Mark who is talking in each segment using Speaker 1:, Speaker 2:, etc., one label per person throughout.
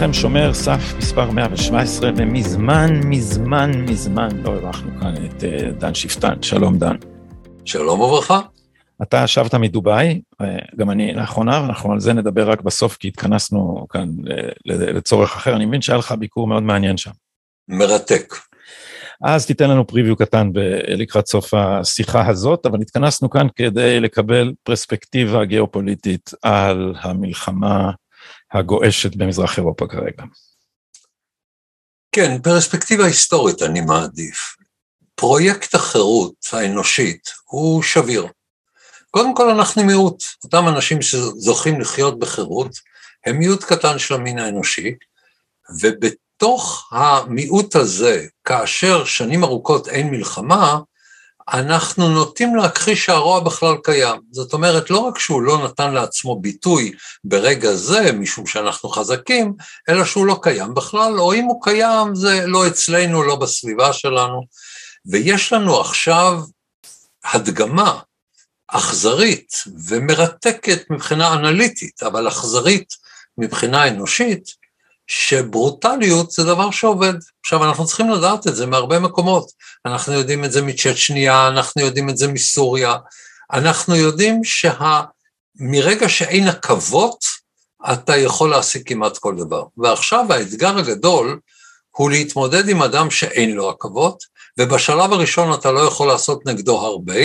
Speaker 1: לכם, שומר סף מספר 117, ומזמן, מזמן, מזמן לא אירחנו כאן את uh, דן שפטן. שלום, דן.
Speaker 2: שלום וברכה.
Speaker 1: אתה שבת מדובאי, אה, גם אני לאחרונה, ואנחנו על זה נדבר רק בסוף, כי התכנסנו כאן לצורך אחר. אני מבין שהיה לך ביקור מאוד מעניין שם.
Speaker 2: מרתק.
Speaker 1: אז תיתן לנו פריוויו קטן לקראת סוף השיחה הזאת, אבל התכנסנו כאן כדי לקבל פרספקטיבה גיאופוליטית על המלחמה הגועשת במזרח אירופה כרגע.
Speaker 2: כן, פרספקטיבה היסטורית אני מעדיף. פרויקט החירות האנושית הוא שביר. קודם כל אנחנו מיעוט, אותם אנשים שזוכים לחיות בחירות, הם מיעוט קטן של המין האנושי, ובתוך המיעוט הזה, כאשר שנים ארוכות אין מלחמה, אנחנו נוטים להכחיש שהרוע בכלל קיים. זאת אומרת, לא רק שהוא לא נתן לעצמו ביטוי ברגע זה, משום שאנחנו חזקים, אלא שהוא לא קיים בכלל, או אם הוא קיים, זה לא אצלנו, לא בסביבה שלנו. ויש לנו עכשיו הדגמה אכזרית ומרתקת מבחינה אנליטית, אבל אכזרית מבחינה אנושית, שברוטליות זה דבר שעובד. עכשיו, אנחנו צריכים לדעת את זה מהרבה מקומות. אנחנו יודעים את זה מצ'צ'ניה, אנחנו יודעים את זה מסוריה, אנחנו יודעים שמרגע שה... שאין עכבות, אתה יכול להשיג כמעט כל דבר. ועכשיו האתגר הגדול הוא להתמודד עם אדם שאין לו עכבות, ובשלב הראשון אתה לא יכול לעשות נגדו הרבה,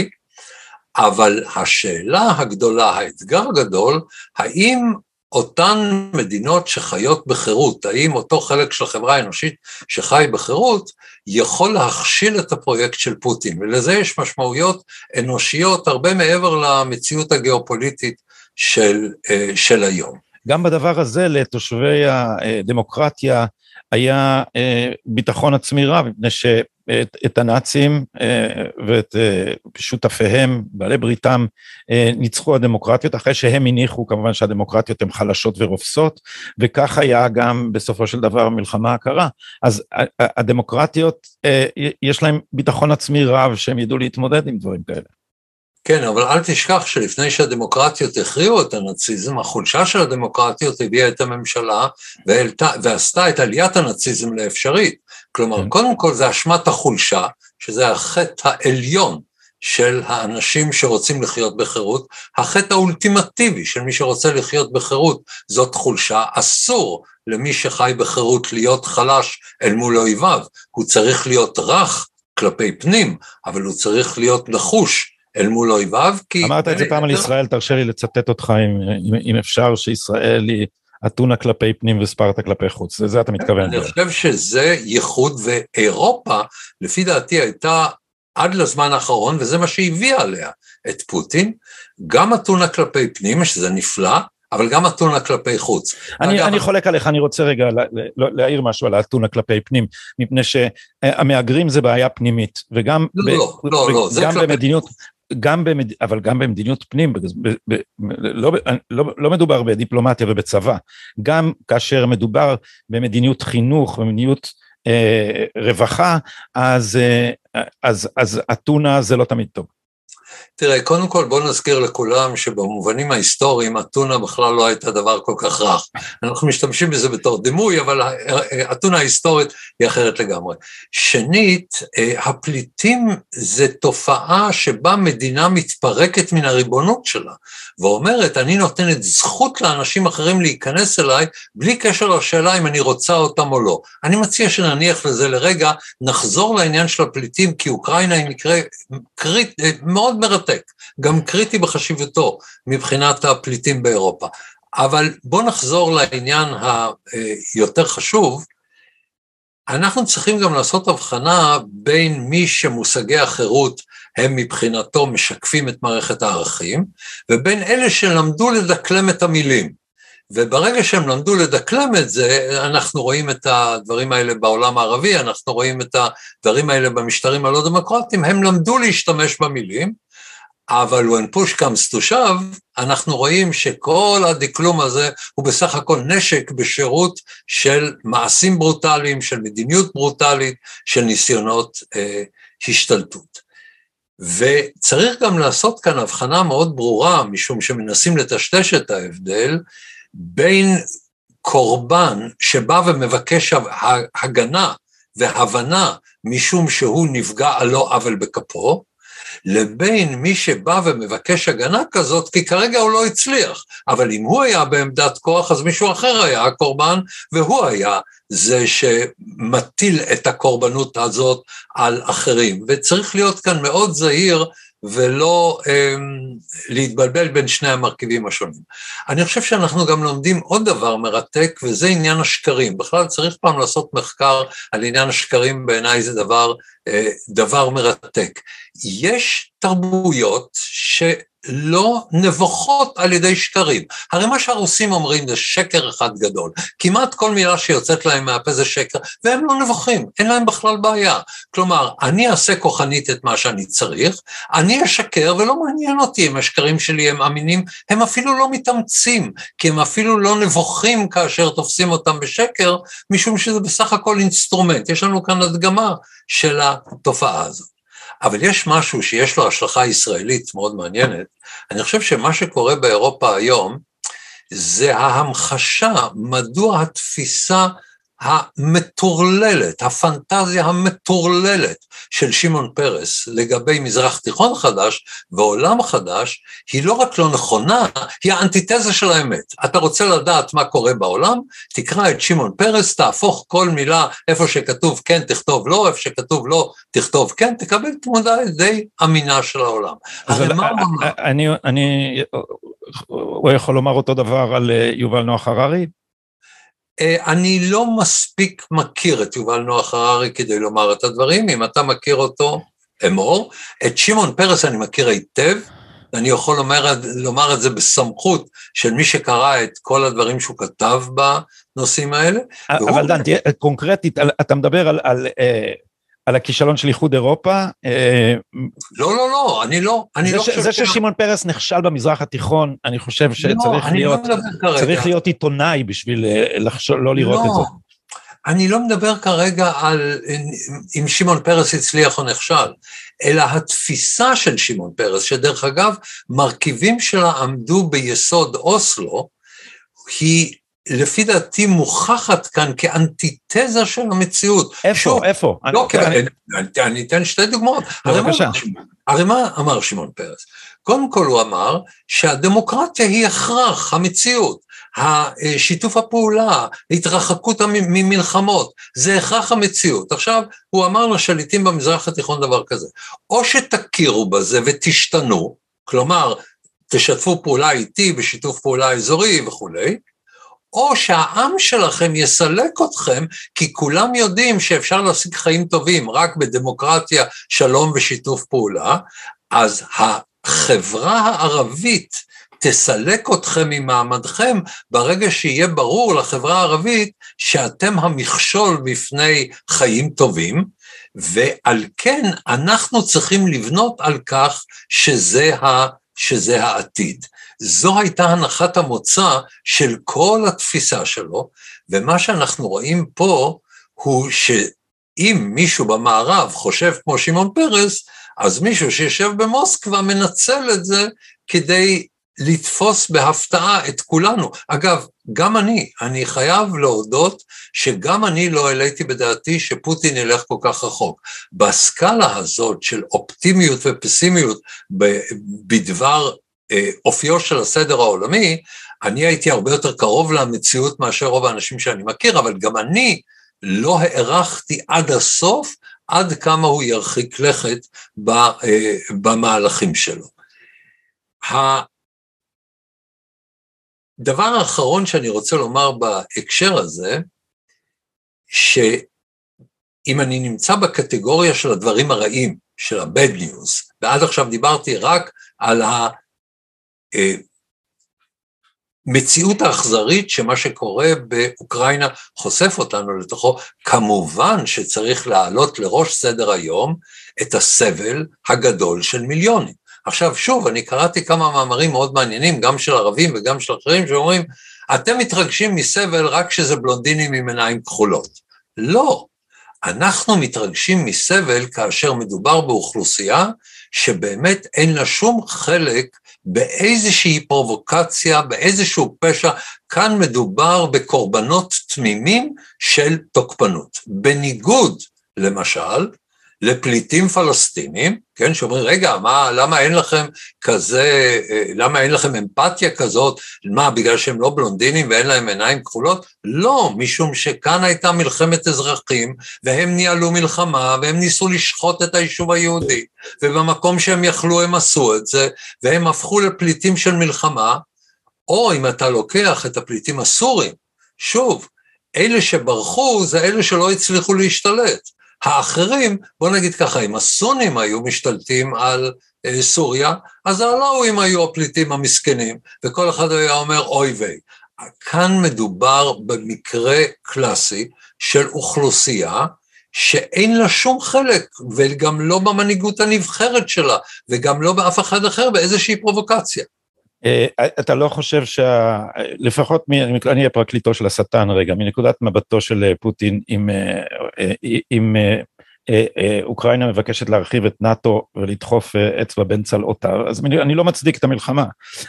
Speaker 2: אבל השאלה הגדולה, האתגר הגדול, האם אותן מדינות שחיות בחירות, האם אותו חלק של החברה האנושית שחי בחירות, יכול להכשיל את הפרויקט של פוטין, ולזה יש משמעויות אנושיות הרבה מעבר למציאות הגיאופוליטית של, אה, של היום.
Speaker 1: גם בדבר הזה לתושבי הדמוקרטיה היה אה, ביטחון עצמי רב, מפני ש... את, את הנאצים אה, ואת אה, שותפיהם, בעלי בריתם, אה, ניצחו הדמוקרטיות, אחרי שהם הניחו כמובן שהדמוקרטיות הן חלשות ורופסות, וכך היה גם בסופו של דבר המלחמה הקרה. אז הדמוקרטיות, יש להם ביטחון עצמי רב שהם ידעו להתמודד עם דברים כאלה.
Speaker 2: כן, אבל אל תשכח שלפני שהדמוקרטיות הכריעו את הנאציזם, החולשה של הדמוקרטיות הביאה את הממשלה והעלתה, ועשתה את עליית הנאציזם לאפשרית. כלומר, כן. קודם כל זה אשמת החולשה, שזה החטא העליון של האנשים שרוצים לחיות בחירות, החטא האולטימטיבי של מי שרוצה לחיות בחירות זאת חולשה, אסור למי שחי בחירות להיות חלש אל מול אויביו, הוא צריך להיות רך כלפי פנים, אבל הוא צריך להיות נחוש אל מול אויביו,
Speaker 1: כי... אמרת את זה פעם על ישראל, תרשה לי לצטט אותך אם, אם, אם אפשר, שישראל היא אתונה כלפי פנים וספרטה כלפי חוץ, לזה אתה מתכוון.
Speaker 2: אני חושב שזה ייחוד, ואירופה, לפי דעתי, הייתה עד לזמן האחרון, וזה מה שהביא עליה את פוטין, גם אתונה כלפי פנים, שזה נפלא, אבל גם אתונה כלפי חוץ.
Speaker 1: אני, אגב, אני חולק עליך, אני רוצה רגע לה, לה, להעיר משהו על האתונה כלפי פנים, מפני שהמהגרים זה בעיה פנימית, וגם
Speaker 2: לא, ב, לא, לא, לא, זה כלפי...
Speaker 1: במדיניות, גם במד... אבל גם במדיניות פנים, ב... ב... לא, לא, לא מדובר בדיפלומטיה ובצבא, גם כאשר מדובר במדיניות חינוך, במדיניות אה, רווחה, אז, אה, אז, אז זה לא תמיד טוב.
Speaker 2: תראה, קודם כל בוא נזכיר לכולם שבמובנים ההיסטוריים אתונה בכלל לא הייתה דבר כל כך רך. אנחנו משתמשים בזה בתור דימוי, אבל אתונה ההיסטורית היא אחרת לגמרי. שנית, אה, הפליטים זה תופעה שבה מדינה מתפרקת מן הריבונות שלה, ואומרת, אני נותנת זכות לאנשים אחרים להיכנס אליי, בלי קשר לשאלה אם אני רוצה אותם או לא. אני מציע שנניח לזה לרגע, נחזור לעניין של הפליטים, כי אוקראינה היא מקרה קריט, אה, מאוד מרתק. גם קריטי בחשיבותו מבחינת הפליטים באירופה. אבל בואו נחזור לעניין היותר חשוב, אנחנו צריכים גם לעשות הבחנה בין מי שמושגי החירות הם מבחינתו משקפים את מערכת הערכים, ובין אלה שלמדו לדקלם את המילים. וברגע שהם למדו לדקלם את זה, אנחנו רואים את הדברים האלה בעולם הערבי, אנחנו רואים את הדברים האלה במשטרים הלא דמוקרטיים, הם למדו להשתמש במילים, אבל when push comes to shove, אנחנו רואים שכל הדקלום הזה הוא בסך הכל נשק בשירות של מעשים ברוטליים, של מדיניות ברוטלית, של ניסיונות אה, השתלטות. וצריך גם לעשות כאן הבחנה מאוד ברורה, משום שמנסים לטשטש את ההבדל, בין קורבן שבא ומבקש הגנה והבנה משום שהוא נפגע על לא עוול בכפו, לבין מי שבא ומבקש הגנה כזאת, כי כרגע הוא לא הצליח, אבל אם הוא היה בעמדת כוח, אז מישהו אחר היה הקורבן, והוא היה זה שמטיל את הקורבנות הזאת על אחרים. וצריך להיות כאן מאוד זהיר ולא um, להתבלבל בין שני המרכיבים השונים. אני חושב שאנחנו גם לומדים עוד דבר מרתק, וזה עניין השקרים. בכלל צריך פעם לעשות מחקר על עניין השקרים, בעיניי זה דבר, uh, דבר מרתק. יש תרבויות ש... לא נבוכות על ידי שקרים. הרי מה שהרוסים אומרים זה שקר אחד גדול. כמעט כל מילה שיוצאת להם מהפה זה שקר, והם לא נבוכים, אין להם בכלל בעיה. כלומר, אני אעשה כוחנית את מה שאני צריך, אני אשקר ולא מעניין אותי אם השקרים שלי הם אמינים, הם אפילו לא מתאמצים, כי הם אפילו לא נבוכים כאשר תופסים אותם בשקר, משום שזה בסך הכל instrument. יש לנו כאן הדגמה של התופעה הזאת. אבל יש משהו שיש לו השלכה ישראלית מאוד מעניינת. אני חושב שמה שקורה באירופה היום, זה ההמחשה מדוע התפיסה המטורללת, הפנטזיה המטורללת של שמעון פרס לגבי מזרח תיכון חדש ועולם חדש, היא לא רק לא נכונה, היא האנטיתזה של האמת. אתה רוצה לדעת מה קורה בעולם, תקרא את שמעון פרס, תהפוך כל מילה, איפה שכתוב כן תכתוב לא, איפה שכתוב לא תכתוב כן, תקבל תמונה די אמינה של העולם.
Speaker 1: הרי מה הוא אמר? אני, אני, הוא יכול לומר אותו דבר על אה, יובל נוח הררי?
Speaker 2: אה, אני לא מספיק מכיר את יובל נוח הררי כדי לומר את הדברים, אם אתה מכיר אותו, אמור. את שמעון פרס אני מכיר היטב, ואני יכול לומר, לומר את זה בסמכות של מי שקרא את כל הדברים שהוא כתב בנושאים האלה.
Speaker 1: אבל דן, תהיה קונקרטית, אתה מדבר על, על אה, על הכישלון של איחוד אירופה. אה,
Speaker 2: לא, לא, לא, אני לא, אני
Speaker 1: זה
Speaker 2: לא
Speaker 1: חושב... זה ששמעון פרס נכשל במזרח התיכון, אני חושב לא, שצריך
Speaker 2: לא,
Speaker 1: להיות, לא צריך להיות עיתונאי בשביל אה, לא לראות לא, את זה.
Speaker 2: אני לא מדבר כרגע על אם שמעון פרס הצליח או נכשל, אלא התפיסה של שמעון פרס, שדרך אגב, מרכיבים שלה עמדו ביסוד אוסלו, היא לפי דעתי מוכחת כאן כאנטיתזה של המציאות.
Speaker 1: איפה? שוב, איפה?
Speaker 2: לא, אני, אני, אני, אני אתן שתי דוגמאות.
Speaker 1: בבקשה.
Speaker 2: הרי מה אמר שמעון פרס? קודם כל הוא אמר שהדמוקרטיה היא הכרח המציאות, שיתוף הפעולה, התרחקות ממלחמות, זה הכרח המציאות. עכשיו, הוא אמר לשליטים במזרח התיכון דבר כזה, או שתכירו בזה ותשתנו, כלומר, תשתפו פעולה איתי בשיתוף פעולה אזורי וכולי, או שהעם שלכם יסלק אתכם, כי כולם יודעים שאפשר להשיג חיים טובים רק בדמוקרטיה, שלום ושיתוף פעולה, אז החברה הערבית תסלק אתכם ממעמדכם ברגע שיהיה ברור לחברה הערבית שאתם המכשול בפני חיים טובים, ועל כן אנחנו צריכים לבנות על כך שזה, ה, שזה העתיד. זו הייתה הנחת המוצא של כל התפיסה שלו, ומה שאנחנו רואים פה הוא שאם מישהו במערב חושב כמו שמעון פרס, אז מישהו שיושב במוסקבה מנצל את זה כדי לתפוס בהפתעה את כולנו. אגב, גם אני, אני חייב להודות שגם אני לא העליתי בדעתי שפוטין ילך כל כך רחוק. בסקאלה הזאת של אופטימיות ופסימיות בדבר אה, אופיו של הסדר העולמי, אני הייתי הרבה יותר קרוב למציאות מאשר רוב האנשים שאני מכיר, אבל גם אני לא הערכתי עד הסוף עד כמה הוא ירחיק לכת אה, במהלכים שלו. הדבר האחרון שאני רוצה לומר בהקשר הזה, שאם אני נמצא בקטגוריה של הדברים הרעים, של ה-bad news, ועד עכשיו דיברתי רק על. המציאות האכזרית שמה שקורה באוקראינה חושף אותנו לתוכו, כמובן שצריך להעלות לראש סדר היום את הסבל הגדול של מיליונים. עכשיו שוב, אני קראתי כמה מאמרים מאוד מעניינים, גם של ערבים וגם של אחרים, שאומרים, אתם מתרגשים מסבל רק כשזה בלונדינים עם עיניים כחולות. לא, אנחנו מתרגשים מסבל כאשר מדובר באוכלוסייה שבאמת אין לה שום חלק באיזושהי פרובוקציה, באיזשהו פשע, כאן מדובר בקורבנות תמימים של תוקפנות. בניגוד, למשל, לפליטים פלסטינים, כן, שאומרים, רגע, מה, למה אין לכם כזה, אה, למה אין לכם אמפתיה כזאת? מה, בגלל שהם לא בלונדינים ואין להם עיניים כחולות? לא, משום שכאן הייתה מלחמת אזרחים, והם ניהלו מלחמה, והם ניסו לשחוט את היישוב היהודי, ובמקום שהם יכלו הם עשו את זה, והם הפכו לפליטים של מלחמה, או אם אתה לוקח את הפליטים הסורים, שוב, אלה שברחו זה אלה שלא הצליחו להשתלט. האחרים, בוא נגיד ככה, אם הסונים היו משתלטים על אה, סוריה, אז העלאווים היו הפליטים המסכנים, וכל אחד היה אומר אוי ויי. כאן מדובר במקרה קלאסי של אוכלוסייה שאין לה שום חלק, וגם לא במנהיגות הנבחרת שלה, וגם לא באף אחד אחר באיזושהי פרובוקציה.
Speaker 1: אה, אתה לא חושב שה... לפחות, מ... אני הפרקליטו של השטן רגע, מנקודת מבטו של אה, פוטין, אם, אה, אם אוקראינה מבקשת להרחיב את נאט"ו ולדחוף אצבע בין צלעותיו, אז אני לא מצדיק את המלחמה,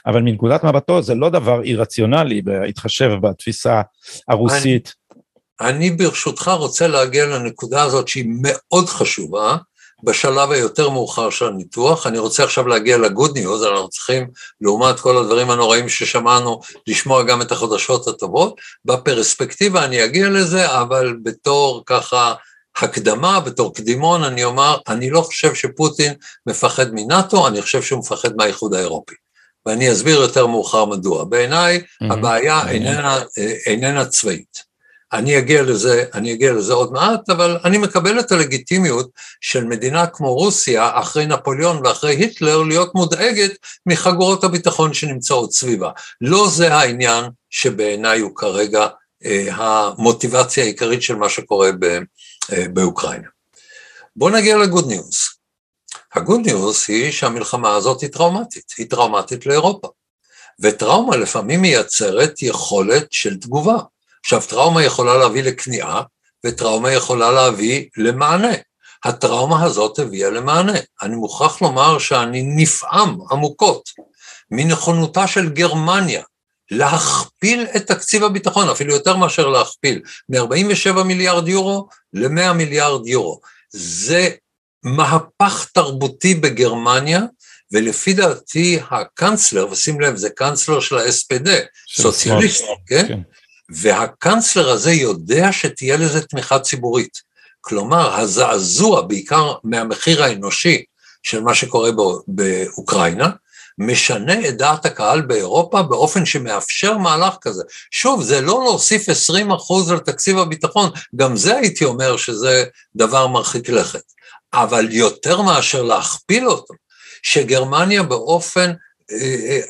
Speaker 1: אבל מנקודת מבטו זה לא דבר אי-רציונלי, בהתחשב בתפיסה הרוסית.
Speaker 2: אני, אני ברשותך רוצה להגיע לנקודה הזאת שהיא מאוד חשובה, בשלב היותר מאוחר של הניתוח. אני רוצה עכשיו להגיע לגוד ניוז, אנחנו צריכים, לעומת כל הדברים הנוראים ששמענו, לשמוע גם את החדשות הטובות. בפרספקטיבה אני אגיע לזה, אבל בתור ככה הקדמה, בתור קדימון, אני אומר, אני לא חושב שפוטין מפחד מנאט"ו, אני חושב שהוא מפחד מהאיחוד האירופי. ואני אסביר יותר מאוחר מדוע. בעיניי mm-hmm. הבעיה איננה, אה, איננה צבאית. אני אגיע לזה, אני אגיע לזה עוד מעט, אבל אני מקבל את הלגיטימיות של מדינה כמו רוסיה, אחרי נפוליאון ואחרי היטלר, להיות מודאגת מחגורות הביטחון שנמצאות סביבה. לא זה העניין שבעיניי הוא כרגע אה, המוטיבציה העיקרית של מה שקורה ב, אה, באוקראינה. בואו נגיע ל good news. ה good news היא שהמלחמה הזאת היא טראומטית, היא טראומטית לאירופה. וטראומה לפעמים מייצרת יכולת של תגובה. עכשיו, טראומה יכולה להביא לכניעה, וטראומה יכולה להביא למענה. הטראומה הזאת הביאה למענה. אני מוכרח לומר שאני נפעם עמוקות מנכונותה של גרמניה להכפיל את תקציב הביטחון, אפילו יותר מאשר להכפיל, מ-47 מיליארד יורו ל-100 מיליארד יורו. זה מהפך תרבותי בגרמניה, ולפי דעתי הקנצלר, ושים לב, זה קנצלר של ה-SPD, סוציאליסט, כן? כן? והקנצלר הזה יודע שתהיה לזה תמיכה ציבורית. כלומר, הזעזוע, בעיקר מהמחיר האנושי של מה שקורה באוקראינה, משנה את דעת הקהל באירופה באופן שמאפשר מהלך כזה. שוב, זה לא להוסיף 20 אחוז על תקציב הביטחון, גם זה הייתי אומר שזה דבר מרחיק לכת. אבל יותר מאשר להכפיל אותו, שגרמניה באופן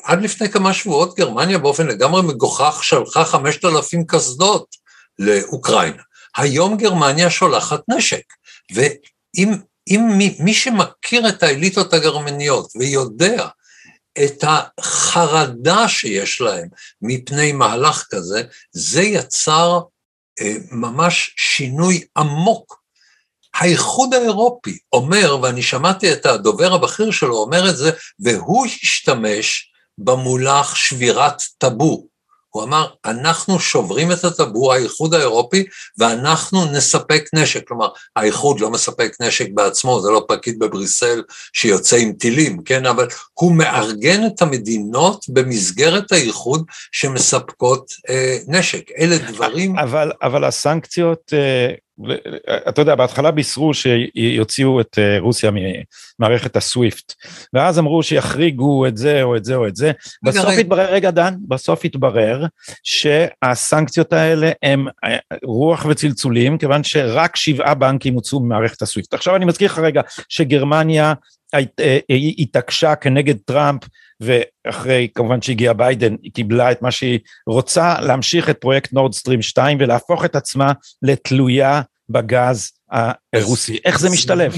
Speaker 2: עד לפני כמה שבועות גרמניה באופן לגמרי מגוחך שלחה 5,000 קסדות לאוקראינה. היום גרמניה שולחת נשק, ואם מי, מי שמכיר את האליטות הגרמניות ויודע את החרדה שיש להם מפני מהלך כזה, זה יצר אה, ממש שינוי עמוק האיחוד האירופי אומר, ואני שמעתי את הדובר הבכיר שלו אומר את זה, והוא השתמש במונח שבירת טאבו. הוא אמר, אנחנו שוברים את הטאבו, האיחוד האירופי, ואנחנו נספק נשק. כלומר, האיחוד לא מספק נשק בעצמו, זה לא פקיד בבריסל שיוצא עם טילים, כן? אבל הוא מארגן את המדינות במסגרת האיחוד שמספקות אה, נשק. אלה דברים...
Speaker 1: אבל, אבל הסנקציות... אה... אתה יודע, בהתחלה בישרו שיוציאו את אה, רוסיה ממערכת הסוויפט, ואז אמרו שיחריגו את זה או את זה או את זה. בסוף רגע. התברר, רגע דן, בסוף התברר שהסנקציות האלה הם אה, רוח וצלצולים, כיוון שרק שבעה בנקים הוצאו ממערכת הסוויפט. עכשיו אני מזכיר לך רגע שגרמניה אה, התעקשה כנגד טראמפ ואחרי כמובן שהגיע ביידן היא קיבלה את מה שהיא רוצה להמשיך את פרויקט נורדסטרים 2 ולהפוך את עצמה לתלויה בגז הרוסי. איך זה משתלב?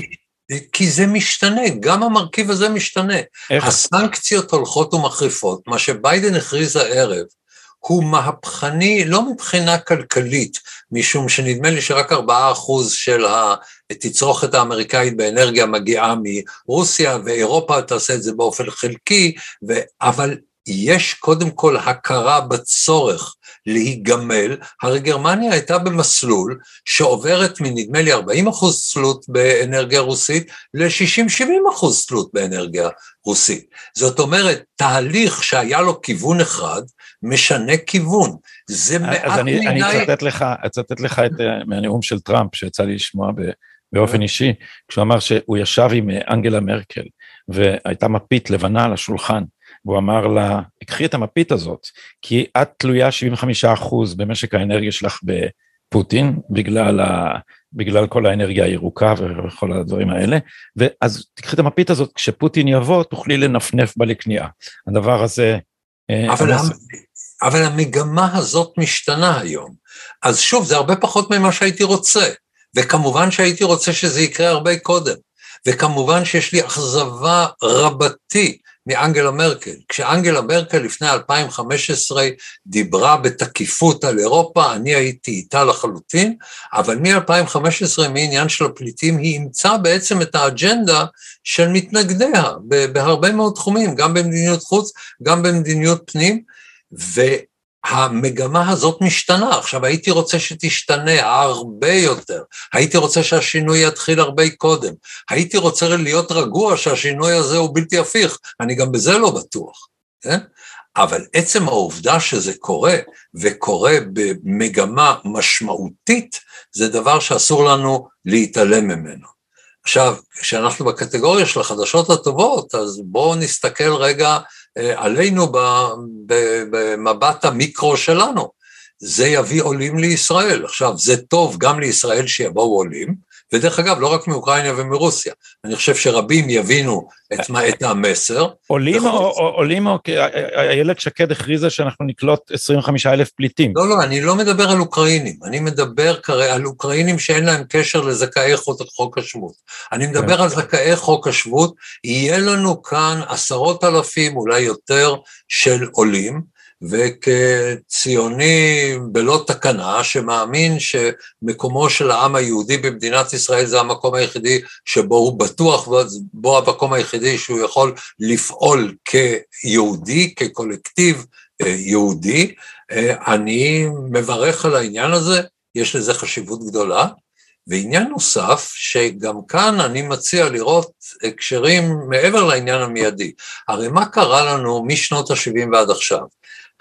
Speaker 2: כי זה משתנה, גם המרכיב הזה משתנה. איך? הסנקציות הולכות ומחריפות, מה שביידן הכריז הערב, הוא מהפכני לא מבחינה כלכלית, משום שנדמה לי שרק ארבעה אחוז של התצרוכת האמריקאית באנרגיה מגיעה מרוסיה, ואירופה תעשה את זה באופן חלקי, ו... אבל יש קודם כל הכרה בצורך להיגמל, הרי גרמניה הייתה במסלול שעוברת מנדמה לי 40 אחוז תלות באנרגיה רוסית ל-60-70 אחוז תלות באנרגיה רוסית. זאת אומרת, תהליך שהיה לו כיוון אחד, משנה כיוון. זה מעט
Speaker 1: אז אני, מדי... אני אצטט לך, אצטט לך את, אה, מהנאום של טראמפ שיצא לי לשמוע באופן אישי, כשהוא אמר שהוא ישב עם אה, אנגלה מרקל והייתה מפית לבנה על השולחן, והוא אמר לה, קחי את המפית הזאת, כי את תלויה 75% במשק האנרגיה שלך בפוטין, בגלל, ה, בגלל כל האנרגיה הירוקה וכל הדברים האלה, ואז תקחי את המפית הזאת, כשפוטין יבוא, תוכלי לנפנף בה לקנייה. הדבר הזה...
Speaker 2: אה, אבל, המס... אבל המגמה הזאת משתנה היום. אז שוב, זה הרבה פחות ממה שהייתי רוצה, וכמובן שהייתי רוצה שזה יקרה הרבה קודם. וכמובן שיש לי אכזבה רבתי מאנגלה מרקל. כשאנגלה מרקל לפני 2015 דיברה בתקיפות על אירופה, אני הייתי איתה לחלוטין, אבל מ-2015, מעניין של הפליטים, היא אימצה בעצם את האג'נדה של מתנגדיה בהרבה מאוד תחומים, גם במדיניות חוץ, גם במדיניות פנים, ו... המגמה הזאת משתנה. עכשיו, הייתי רוצה שתשתנה הרבה יותר, הייתי רוצה שהשינוי יתחיל הרבה קודם, הייתי רוצה להיות רגוע שהשינוי הזה הוא בלתי הפיך, אני גם בזה לא בטוח, כן? אבל עצם העובדה שזה קורה, וקורה במגמה משמעותית, זה דבר שאסור לנו להתעלם ממנו. עכשיו, כשאנחנו בקטגוריה של החדשות הטובות, אז בואו נסתכל רגע עלינו במבט המיקרו שלנו. זה יביא עולים לישראל. עכשיו, זה טוב גם לישראל שיבואו עולים, ודרך אגב, לא רק מאוקראינה ומרוסיה, אני חושב שרבים יבינו את, את המסר.
Speaker 1: עולים או, או, עולים או, איילת שקד הכריזה שאנחנו נקלוט 25 אלף פליטים.
Speaker 2: לא, לא, אני לא מדבר על אוקראינים, אני מדבר כרי, על אוקראינים שאין להם קשר לזכאי חוק השבות. אני מדבר כן. על זכאי חוק השבות, יהיה לנו כאן עשרות אלפים, אולי יותר, של עולים, וכציוני בלא תקנה, שמאמין שמקומו של העם היהודי במדינת ישראל זה המקום היחידי שבו הוא בטוח, בו המקום היחידי שהוא יכול לפעול כיהודי, כקולקטיב אה, יהודי. אה, אני מברך על העניין הזה, יש לזה חשיבות גדולה. ועניין נוסף, שגם כאן אני מציע לראות הקשרים מעבר לעניין המיידי. הרי מה קרה לנו משנות ה-70 ועד עכשיו?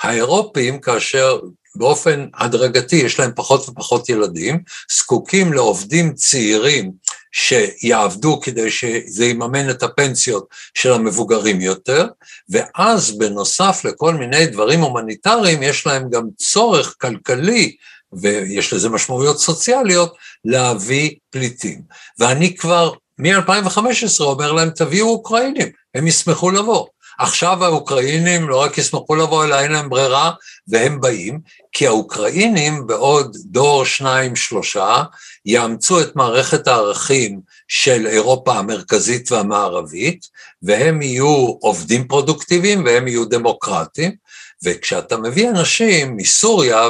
Speaker 2: האירופים, כאשר באופן הדרגתי יש להם פחות ופחות ילדים, זקוקים לעובדים צעירים שיעבדו כדי שזה יממן את הפנסיות של המבוגרים יותר, ואז בנוסף לכל מיני דברים הומניטריים, יש להם גם צורך כלכלי ויש לזה משמעויות סוציאליות, להביא פליטים. ואני כבר מ-2015 אומר להם, תביאו אוקראינים, הם ישמחו לבוא. עכשיו האוקראינים לא רק ישמחו לבוא, אלא אין להם ברירה, והם באים, כי האוקראינים בעוד דור, שניים, שלושה, יאמצו את מערכת הערכים של אירופה המרכזית והמערבית, והם יהיו עובדים פרודוקטיביים והם יהיו דמוקרטיים, וכשאתה מביא אנשים מסוריה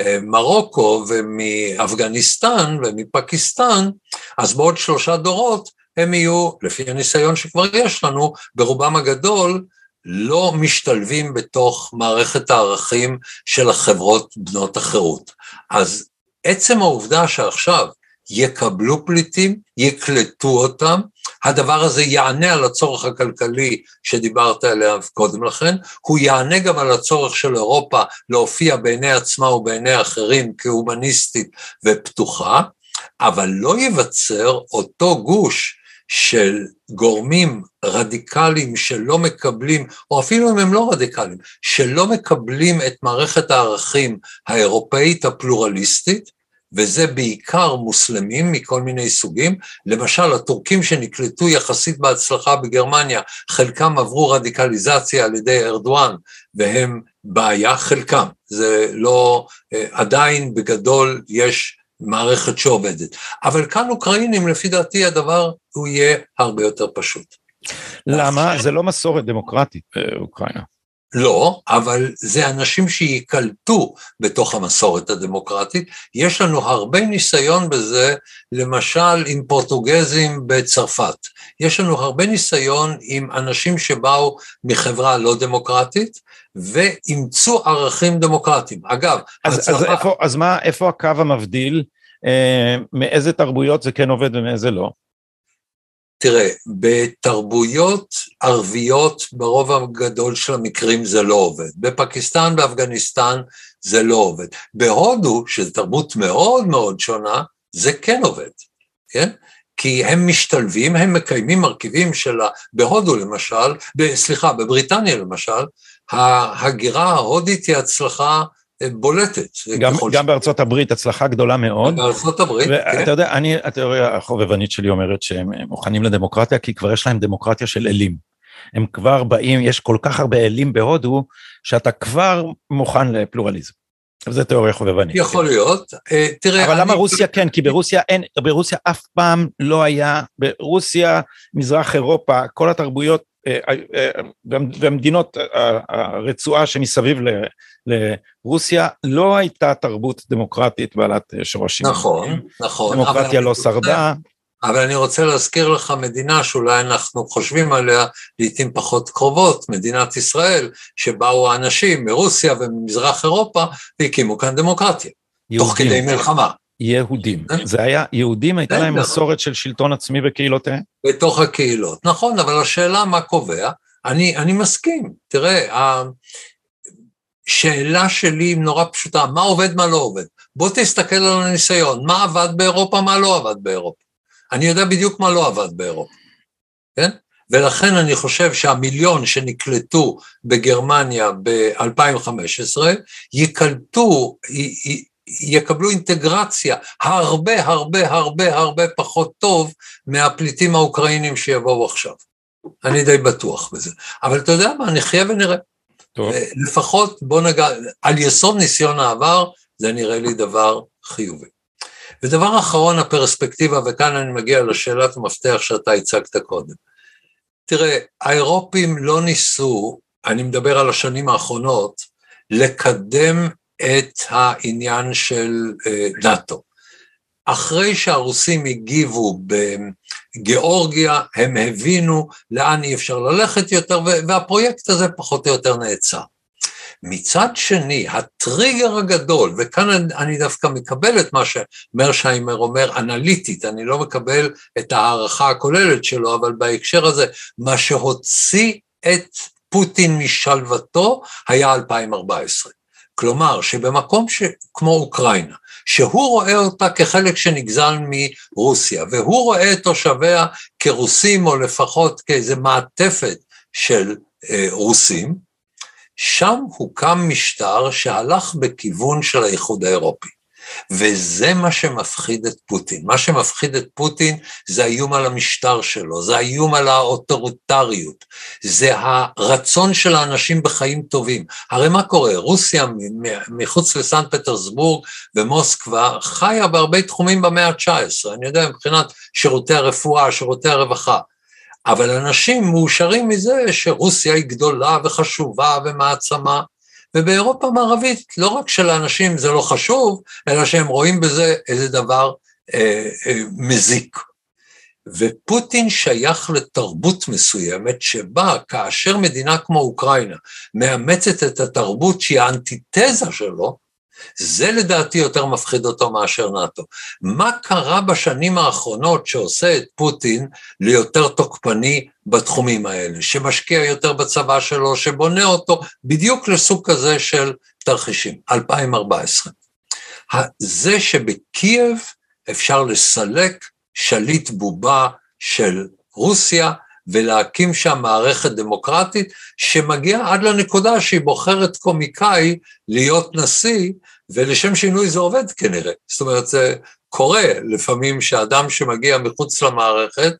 Speaker 2: וממרוקו ומאפגניסטן ומפקיסטן, אז בעוד שלושה דורות הם יהיו, לפי הניסיון שכבר יש לנו, ברובם הגדול לא משתלבים בתוך מערכת הערכים של החברות בנות החירות. אז עצם העובדה שעכשיו יקבלו פליטים, יקלטו אותם, הדבר הזה יענה על הצורך הכלכלי שדיברת עליו קודם לכן, הוא יענה גם על הצורך של אירופה להופיע בעיני עצמה ובעיני אחרים כהומניסטית ופתוחה, אבל לא ייווצר אותו גוש של גורמים רדיקליים שלא מקבלים, או אפילו אם הם לא רדיקליים, שלא מקבלים את מערכת הערכים האירופאית הפלורליסטית, וזה בעיקר מוסלמים מכל מיני סוגים. למשל, הטורקים שנקלטו יחסית בהצלחה בגרמניה, חלקם עברו רדיקליזציה על ידי ארדואן, והם בעיה, חלקם. זה לא, אה, עדיין בגדול יש מערכת שעובדת. אבל כאן אוקראינים, לפי דעתי, הדבר הוא יהיה הרבה יותר פשוט.
Speaker 1: למה? זה לא מסורת דמוקרטית באוקראינה.
Speaker 2: לא, אבל זה אנשים שייקלטו בתוך המסורת הדמוקרטית. יש לנו הרבה ניסיון בזה, למשל עם פורטוגזים בצרפת. יש לנו הרבה ניסיון עם אנשים שבאו מחברה לא דמוקרטית, ואימצו ערכים דמוקרטיים. אגב,
Speaker 1: אז, הצרפת... אז, איפה, אז מה, איפה הקו המבדיל? אה, מאיזה תרבויות זה כן עובד ומאיזה לא?
Speaker 2: תראה, בתרבויות ערביות ברוב הגדול של המקרים זה לא עובד. בפקיסטן, באפגניסטן זה לא עובד. בהודו, שזו תרבות מאוד מאוד שונה, זה כן עובד, כן? כי הם משתלבים, הם מקיימים מרכיבים של ה... בהודו למשל, ב, סליחה, בבריטניה למשל, ההגירה ההודית היא הצלחה בולטת.
Speaker 1: גם, גם. בארצות הברית הצלחה גדולה מאוד.
Speaker 2: בארצות הברית,
Speaker 1: כן. ואתה יודע, אני, התיאוריה החובבנית שלי אומרת שהם מוכנים לדמוקרטיה, כי כבר יש להם דמוקרטיה של אלים. הם כבר באים, יש כל כך הרבה אלים בהודו, שאתה כבר מוכן לפלורליזם. זה תיאוריה חובבנית.
Speaker 2: יכול כן. להיות. אה, תראה,
Speaker 1: אבל אני... למה רוסיה כן? כי ברוסיה אין, ברוסיה אף פעם לא היה, ברוסיה, מזרח אירופה, כל התרבויות אה, אה, והמדינות, הרצועה שמסביב לרוסיה, לא הייתה תרבות דמוקרטית בעלת שורשים.
Speaker 2: נכון, נכון.
Speaker 1: דמוקרטיה לא שרדה.
Speaker 2: אבל אני רוצה להזכיר לך מדינה שאולי אנחנו חושבים עליה לעיתים פחות קרובות, מדינת ישראל, שבאו האנשים מרוסיה וממזרח אירופה והקימו כאן דמוקרטיה, יהודים. תוך כדי מלחמה.
Speaker 1: יהודים. כן. זה היה, יהודים הייתה להם מסורת של שלטון עצמי בקהילותיהם?
Speaker 2: בתוך הקהילות, נכון, אבל השאלה מה קובע, אני, אני מסכים, תראה, השאלה שלי נורא פשוטה, מה עובד, מה לא עובד. בוא תסתכל על הניסיון, מה עבד באירופה, מה לא עבד באירופה. אני יודע בדיוק מה לא עבד באירופה, כן? ולכן אני חושב שהמיליון שנקלטו בגרמניה ב-2015 ייקלטו, יקבלו אינטגרציה הרבה הרבה הרבה הרבה פחות טוב מהפליטים האוקראינים שיבואו עכשיו. אני די בטוח בזה. אבל אתה יודע מה, נחיה ונראה. טוב. לפחות בוא נגע, על יסוד ניסיון העבר, זה נראה לי דבר חיובי. ודבר אחרון, הפרספקטיבה, וכאן אני מגיע לשאלת המפתח שאתה הצגת קודם. תראה, האירופים לא ניסו, אני מדבר על השנים האחרונות, לקדם את העניין של אה, נאט"ו. אחרי שהרוסים הגיבו בגיאורגיה, הם הבינו לאן אי אפשר ללכת יותר, והפרויקט הזה פחות או יותר נעצר. מצד שני, הטריגר הגדול, וכאן אני דווקא מקבל את מה שמרשיימר אומר אנליטית, אני לא מקבל את ההערכה הכוללת שלו, אבל בהקשר הזה, מה שהוציא את פוטין משלוותו היה 2014. כלומר, שבמקום ש... כמו אוקראינה, שהוא רואה אותה כחלק שנגזל מרוסיה, והוא רואה את תושביה כרוסים, או לפחות כאיזה מעטפת של אה, רוסים, שם הוקם משטר שהלך בכיוון של האיחוד האירופי. וזה מה שמפחיד את פוטין. מה שמפחיד את פוטין זה האיום על המשטר שלו, זה האיום על האוטוריטריות, זה הרצון של האנשים בחיים טובים. הרי מה קורה? רוסיה מחוץ לסן פטרסבורג ומוסקבה חיה בהרבה תחומים במאה ה-19, אני יודע, מבחינת שירותי הרפואה, שירותי הרווחה. אבל אנשים מאושרים מזה שרוסיה היא גדולה וחשובה ומעצמה, ובאירופה המערבית לא רק שלאנשים זה לא חשוב, אלא שהם רואים בזה איזה דבר אה, אה, מזיק. ופוטין שייך לתרבות מסוימת שבה כאשר מדינה כמו אוקראינה מאמצת את התרבות שהיא האנטיתזה שלו, זה לדעתי יותר מפחיד אותו מאשר נאט"ו. מה קרה בשנים האחרונות שעושה את פוטין ליותר תוקפני בתחומים האלה, שמשקיע יותר בצבא שלו, שבונה אותו בדיוק לסוג כזה של תרחישים, 2014. זה שבקייב אפשר לסלק שליט בובה של רוסיה, ולהקים שם מערכת דמוקרטית שמגיעה עד לנקודה שהיא בוחרת קומיקאי להיות נשיא, ולשם שינוי זה עובד כנראה. זאת אומרת, זה קורה לפעמים שאדם שמגיע מחוץ למערכת,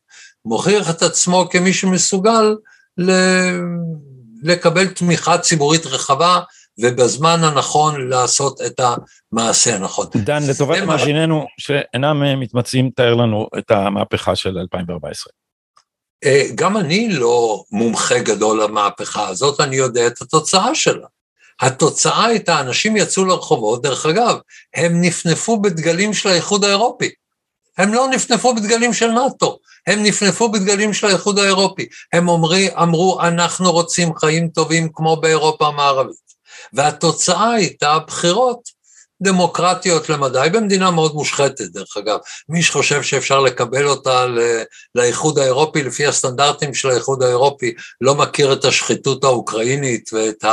Speaker 2: מוכיח את עצמו כמי שמסוגל ל... לקבל תמיכה ציבורית רחבה, ובזמן הנכון לעשות את המעשה הנכון.
Speaker 1: דן, לטובת מאזיננו שאינם מתמצאים, תאר לנו את המהפכה של 2014.
Speaker 2: אה, גם אני לא מומחה גדול למהפכה הזאת, אני יודע את התוצאה שלה. התוצאה הייתה, אנשים יצאו לרחובות, דרך אגב, הם נפנפו בדגלים של האיחוד האירופי. הם לא נפנפו בדגלים של נאט"ו, הם נפנפו בדגלים של האיחוד האירופי. הם אומרי, אמרו, אנחנו רוצים חיים טובים כמו באירופה המערבית. והתוצאה הייתה בחירות דמוקרטיות למדי, במדינה מאוד מושחתת דרך אגב. מי שחושב שאפשר לקבל אותה לאיחוד האירופי לפי הסטנדרטים של האיחוד האירופי, לא מכיר את השחיתות האוקראינית ואת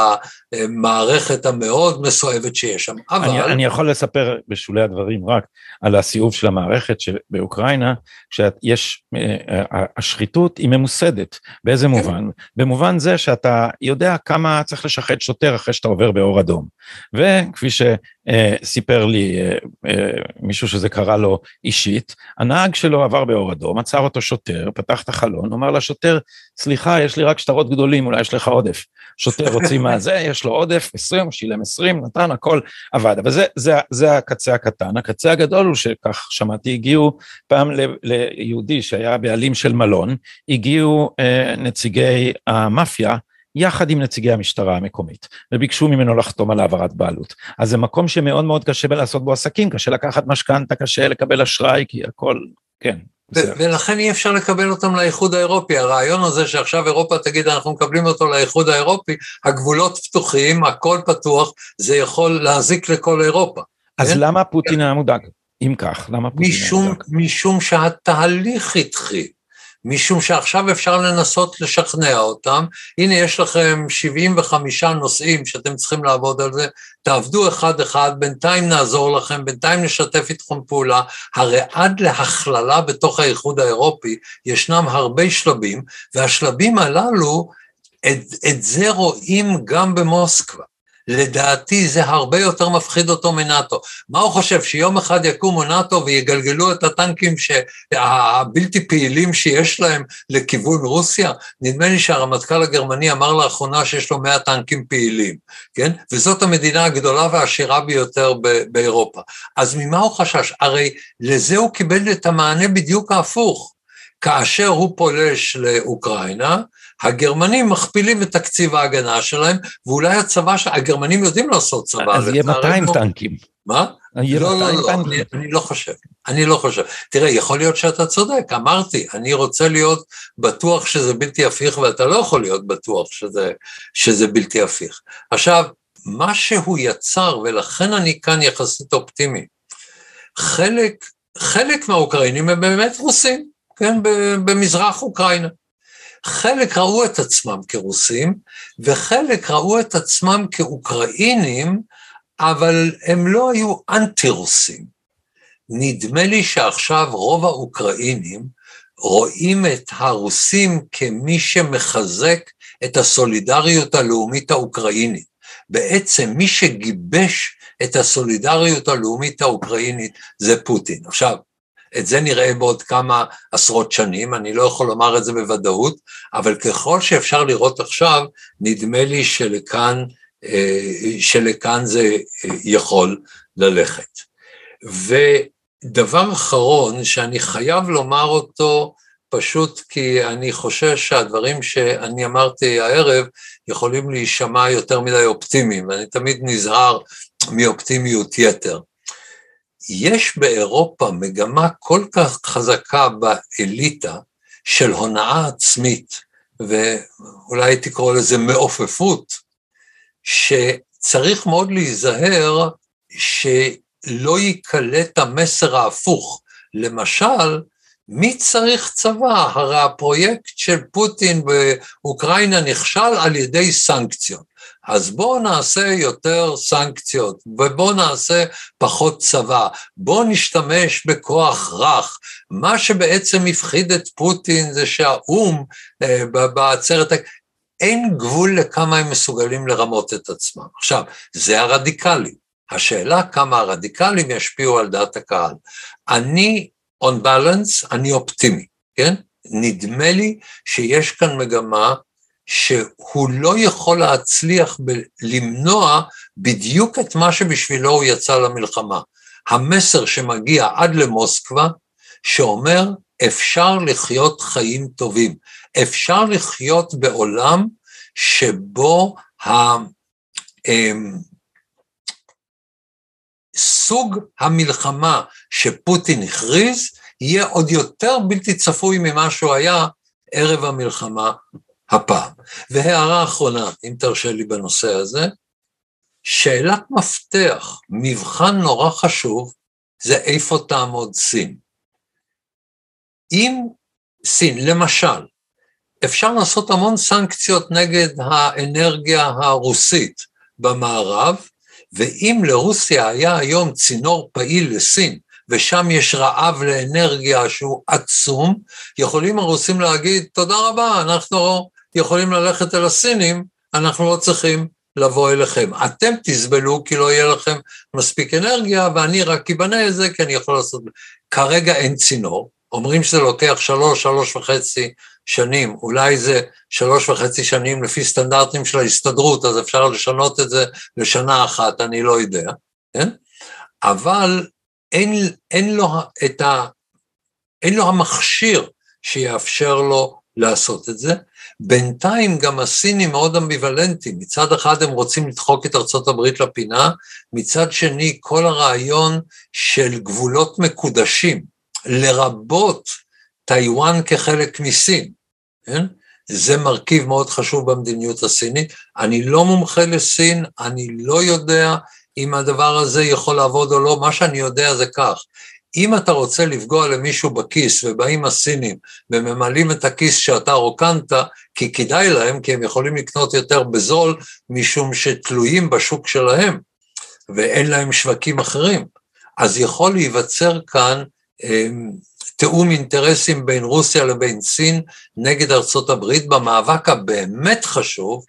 Speaker 2: המערכת המאוד מסואבת שיש שם.
Speaker 1: אבל... אני, אני יכול לספר בשולי הדברים רק על הסיאוב של המערכת באוקראינה, שיש, אה, השחיתות היא ממוסדת. באיזה כן. מובן? במובן זה שאתה יודע כמה צריך לשחט שוטר אחרי שאתה עובר באור אדום. וכפי ש... אה, סיפר לי אה, אה, מישהו שזה קרה לו אישית, הנהג שלו עבר באור אדום, עצר אותו שוטר, פתח את החלון, אמר לשוטר, סליחה, יש לי רק שטרות גדולים, אולי יש לך עודף. שוטר הוציא מהזה, יש לו עודף, 20, שילם 20, נתן, הכל עבד. אבל זה, זה, זה הקצה הקטן. הקצה הגדול הוא שכך שמעתי, הגיעו פעם ליהודי שהיה בעלים של מלון, הגיעו אה, נציגי המאפיה, יחד עם נציגי המשטרה המקומית, וביקשו ממנו לחתום על העברת בעלות. אז זה מקום שמאוד מאוד קשה לעשות בו עסקים, קשה לקחת משכנתה, קשה לקבל אשראי, כי הכל, כן.
Speaker 2: ולכן אי אפשר לקבל אותם לאיחוד האירופי. הרעיון הזה שעכשיו אירופה תגיד, אנחנו מקבלים אותו לאיחוד האירופי, הגבולות פתוחים, הכל פתוח, זה יכול להזיק לכל אירופה.
Speaker 1: אז כן? למה פוטין היה מודאג? אם כך, למה פוטין
Speaker 2: משום, היה מודאג? משום שהתהליך התחיל. משום שעכשיו אפשר לנסות לשכנע אותם, הנה יש לכם 75 נושאים שאתם צריכים לעבוד על זה, תעבדו אחד-אחד, בינתיים נעזור לכם, בינתיים נשתף איתכם פעולה, הרי עד להכללה בתוך האיחוד האירופי ישנם הרבה שלבים, והשלבים הללו, את, את זה רואים גם במוסקבה. לדעתי זה הרבה יותר מפחיד אותו מנאטו. מה הוא חושב, שיום אחד יקומו נאטו ויגלגלו את הטנקים הבלתי פעילים שיש להם לכיוון רוסיה? נדמה לי שהרמטכ"ל הגרמני אמר לאחרונה שיש לו 100 טנקים פעילים, כן? וזאת המדינה הגדולה והעשירה ביותר באירופה. אז ממה הוא חשש? הרי לזה הוא קיבל את המענה בדיוק ההפוך. כאשר הוא פולש לאוקראינה, הגרמנים מכפילים את תקציב ההגנה שלהם, ואולי הצבא, ש... הגרמנים יודעים לעשות צבא.
Speaker 1: אז יהיה 200 טנקים.
Speaker 2: מה? לא, לא, לא, אני, אני לא חושב, אני לא חושב. תראה, יכול להיות שאתה צודק, אמרתי, אני רוצה להיות בטוח שזה בלתי הפיך, ואתה לא יכול להיות בטוח שזה, שזה בלתי הפיך. עכשיו, מה שהוא יצר, ולכן אני כאן יחסית אופטימי, חלק, חלק מהאוקראינים הם באמת רוסים, כן, במזרח אוקראינה. חלק ראו את עצמם כרוסים, וחלק ראו את עצמם כאוקראינים, אבל הם לא היו אנטי-רוסים. נדמה לי שעכשיו רוב האוקראינים רואים את הרוסים כמי שמחזק את הסולידריות הלאומית האוקראינית. בעצם מי שגיבש את הסולידריות הלאומית האוקראינית זה פוטין. עכשיו, את זה נראה בעוד כמה עשרות שנים, אני לא יכול לומר את זה בוודאות, אבל ככל שאפשר לראות עכשיו, נדמה לי שלכאן, אה, שלכאן זה אה, יכול ללכת. ודבר אחרון שאני חייב לומר אותו, פשוט כי אני חושש שהדברים שאני אמרתי הערב יכולים להישמע יותר מדי אופטימיים, ואני תמיד נזהר מאופטימיות יתר. יש באירופה מגמה כל כך חזקה באליטה של הונאה עצמית, ואולי קורא לזה מעופפות, שצריך מאוד להיזהר שלא ייקלט המסר ההפוך. למשל, מי צריך צבא? הרי הפרויקט של פוטין באוקראינה נכשל על ידי סנקציות. אז בואו נעשה יותר סנקציות, ובואו נעשה פחות צבא, בואו נשתמש בכוח רך. מה שבעצם הפחיד את פוטין זה שהאו"ם אה, בעצרת, אין גבול לכמה הם מסוגלים לרמות את עצמם. עכשיו, זה הרדיקלי. השאלה כמה הרדיקלים ישפיעו על דעת הקהל. אני, on balance, אני אופטימי, כן? נדמה לי שיש כאן מגמה שהוא לא יכול להצליח למנוע בדיוק את מה שבשבילו הוא יצא למלחמה. המסר שמגיע עד למוסקבה, שאומר אפשר לחיות חיים טובים, אפשר לחיות בעולם שבו. אמ, סוג המלחמה שפוטין הכריז יהיה עוד יותר בלתי צפוי ממה שהוא היה ערב המלחמה הפעם. והערה אחרונה, אם תרשה לי בנושא הזה, שאלת מפתח, מבחן נורא חשוב, זה איפה תעמוד סין. אם סין, למשל, אפשר לעשות המון סנקציות נגד האנרגיה הרוסית במערב, ואם לרוסיה היה היום צינור פעיל לסין, ושם יש רעב לאנרגיה שהוא עצום, יכולים הרוסים להגיד, תודה רבה, אנחנו יכולים ללכת אל הסינים, אנחנו לא צריכים לבוא אליכם. אתם תסבלו כי לא יהיה לכם מספיק אנרגיה, ואני רק אבנה את זה כי אני יכול לעשות... כרגע אין צינור, אומרים שזה לוקח שלוש, שלוש וחצי שנים, אולי זה שלוש וחצי שנים לפי סטנדרטים של ההסתדרות, אז אפשר לשנות את זה לשנה אחת, אני לא יודע, כן? אבל אין, אין, לו, את ה, אין לו המכשיר שיאפשר לו לעשות את זה. בינתיים גם הסינים מאוד אמביוולנטיים, מצד אחד הם רוצים לדחוק את ארצות הברית לפינה, מצד שני כל הרעיון של גבולות מקודשים, לרבות טיוואן כחלק מסין, כן? זה מרכיב מאוד חשוב במדיניות הסינית. אני לא מומחה לסין, אני לא יודע אם הדבר הזה יכול לעבוד או לא, מה שאני יודע זה כך, אם אתה רוצה לפגוע למישהו בכיס ובאים הסינים וממלאים את הכיס שאתה רוקנת, כי כדאי להם, כי הם יכולים לקנות יותר בזול, משום שתלויים בשוק שלהם ואין להם שווקים אחרים, אז יכול להיווצר כאן אמ, תיאום אינטרסים בין רוסיה לבין סין נגד ארצות הברית במאבק הבאמת חשוב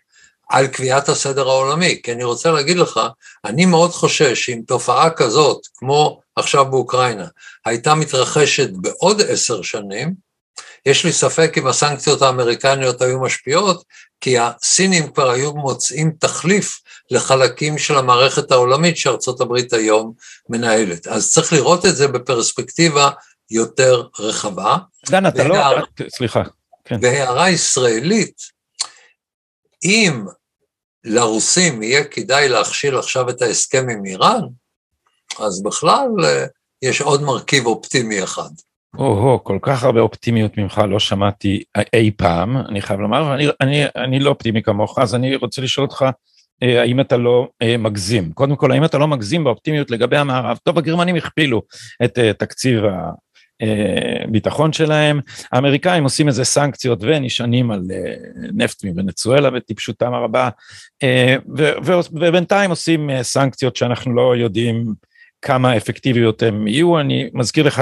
Speaker 2: על קביעת הסדר העולמי, כי אני רוצה להגיד לך, אני מאוד חושש שאם תופעה כזאת, כמו עכשיו באוקראינה, הייתה מתרחשת בעוד עשר שנים, יש לי ספק אם הסנקציות האמריקניות היו משפיעות, כי הסינים כבר היו מוצאים תחליף לחלקים של המערכת העולמית שארצות הברית היום מנהלת. אז צריך לראות את זה בפרספקטיבה יותר רחבה.
Speaker 1: דן, אתה לא... סליחה.
Speaker 2: כן. בהערה ישראלית, אם לרוסים יהיה כדאי להכשיל עכשיו את ההסכם עם איראן, אז בכלל אה, יש עוד מרכיב אופטימי אחד.
Speaker 1: או-הו, כל כך הרבה אופטימיות ממך לא שמעתי אי פעם, אני חייב לומר, ואני אני, אני לא אופטימי כמוך, אז אני רוצה לשאול אותך, אה, האם אתה לא אה, מגזים? קודם כל, האם אתה לא מגזים באופטימיות לגבי המערב? טוב, הגרמנים הכפילו את תקציב הביטחון שלהם, האמריקאים עושים איזה סנקציות ונשענים על נפט מוונצואלה בטיפשותם הרבה, ובינתיים עושים סנקציות שאנחנו לא יודעים כמה אפקטיביות הם יהיו, אני מזכיר לך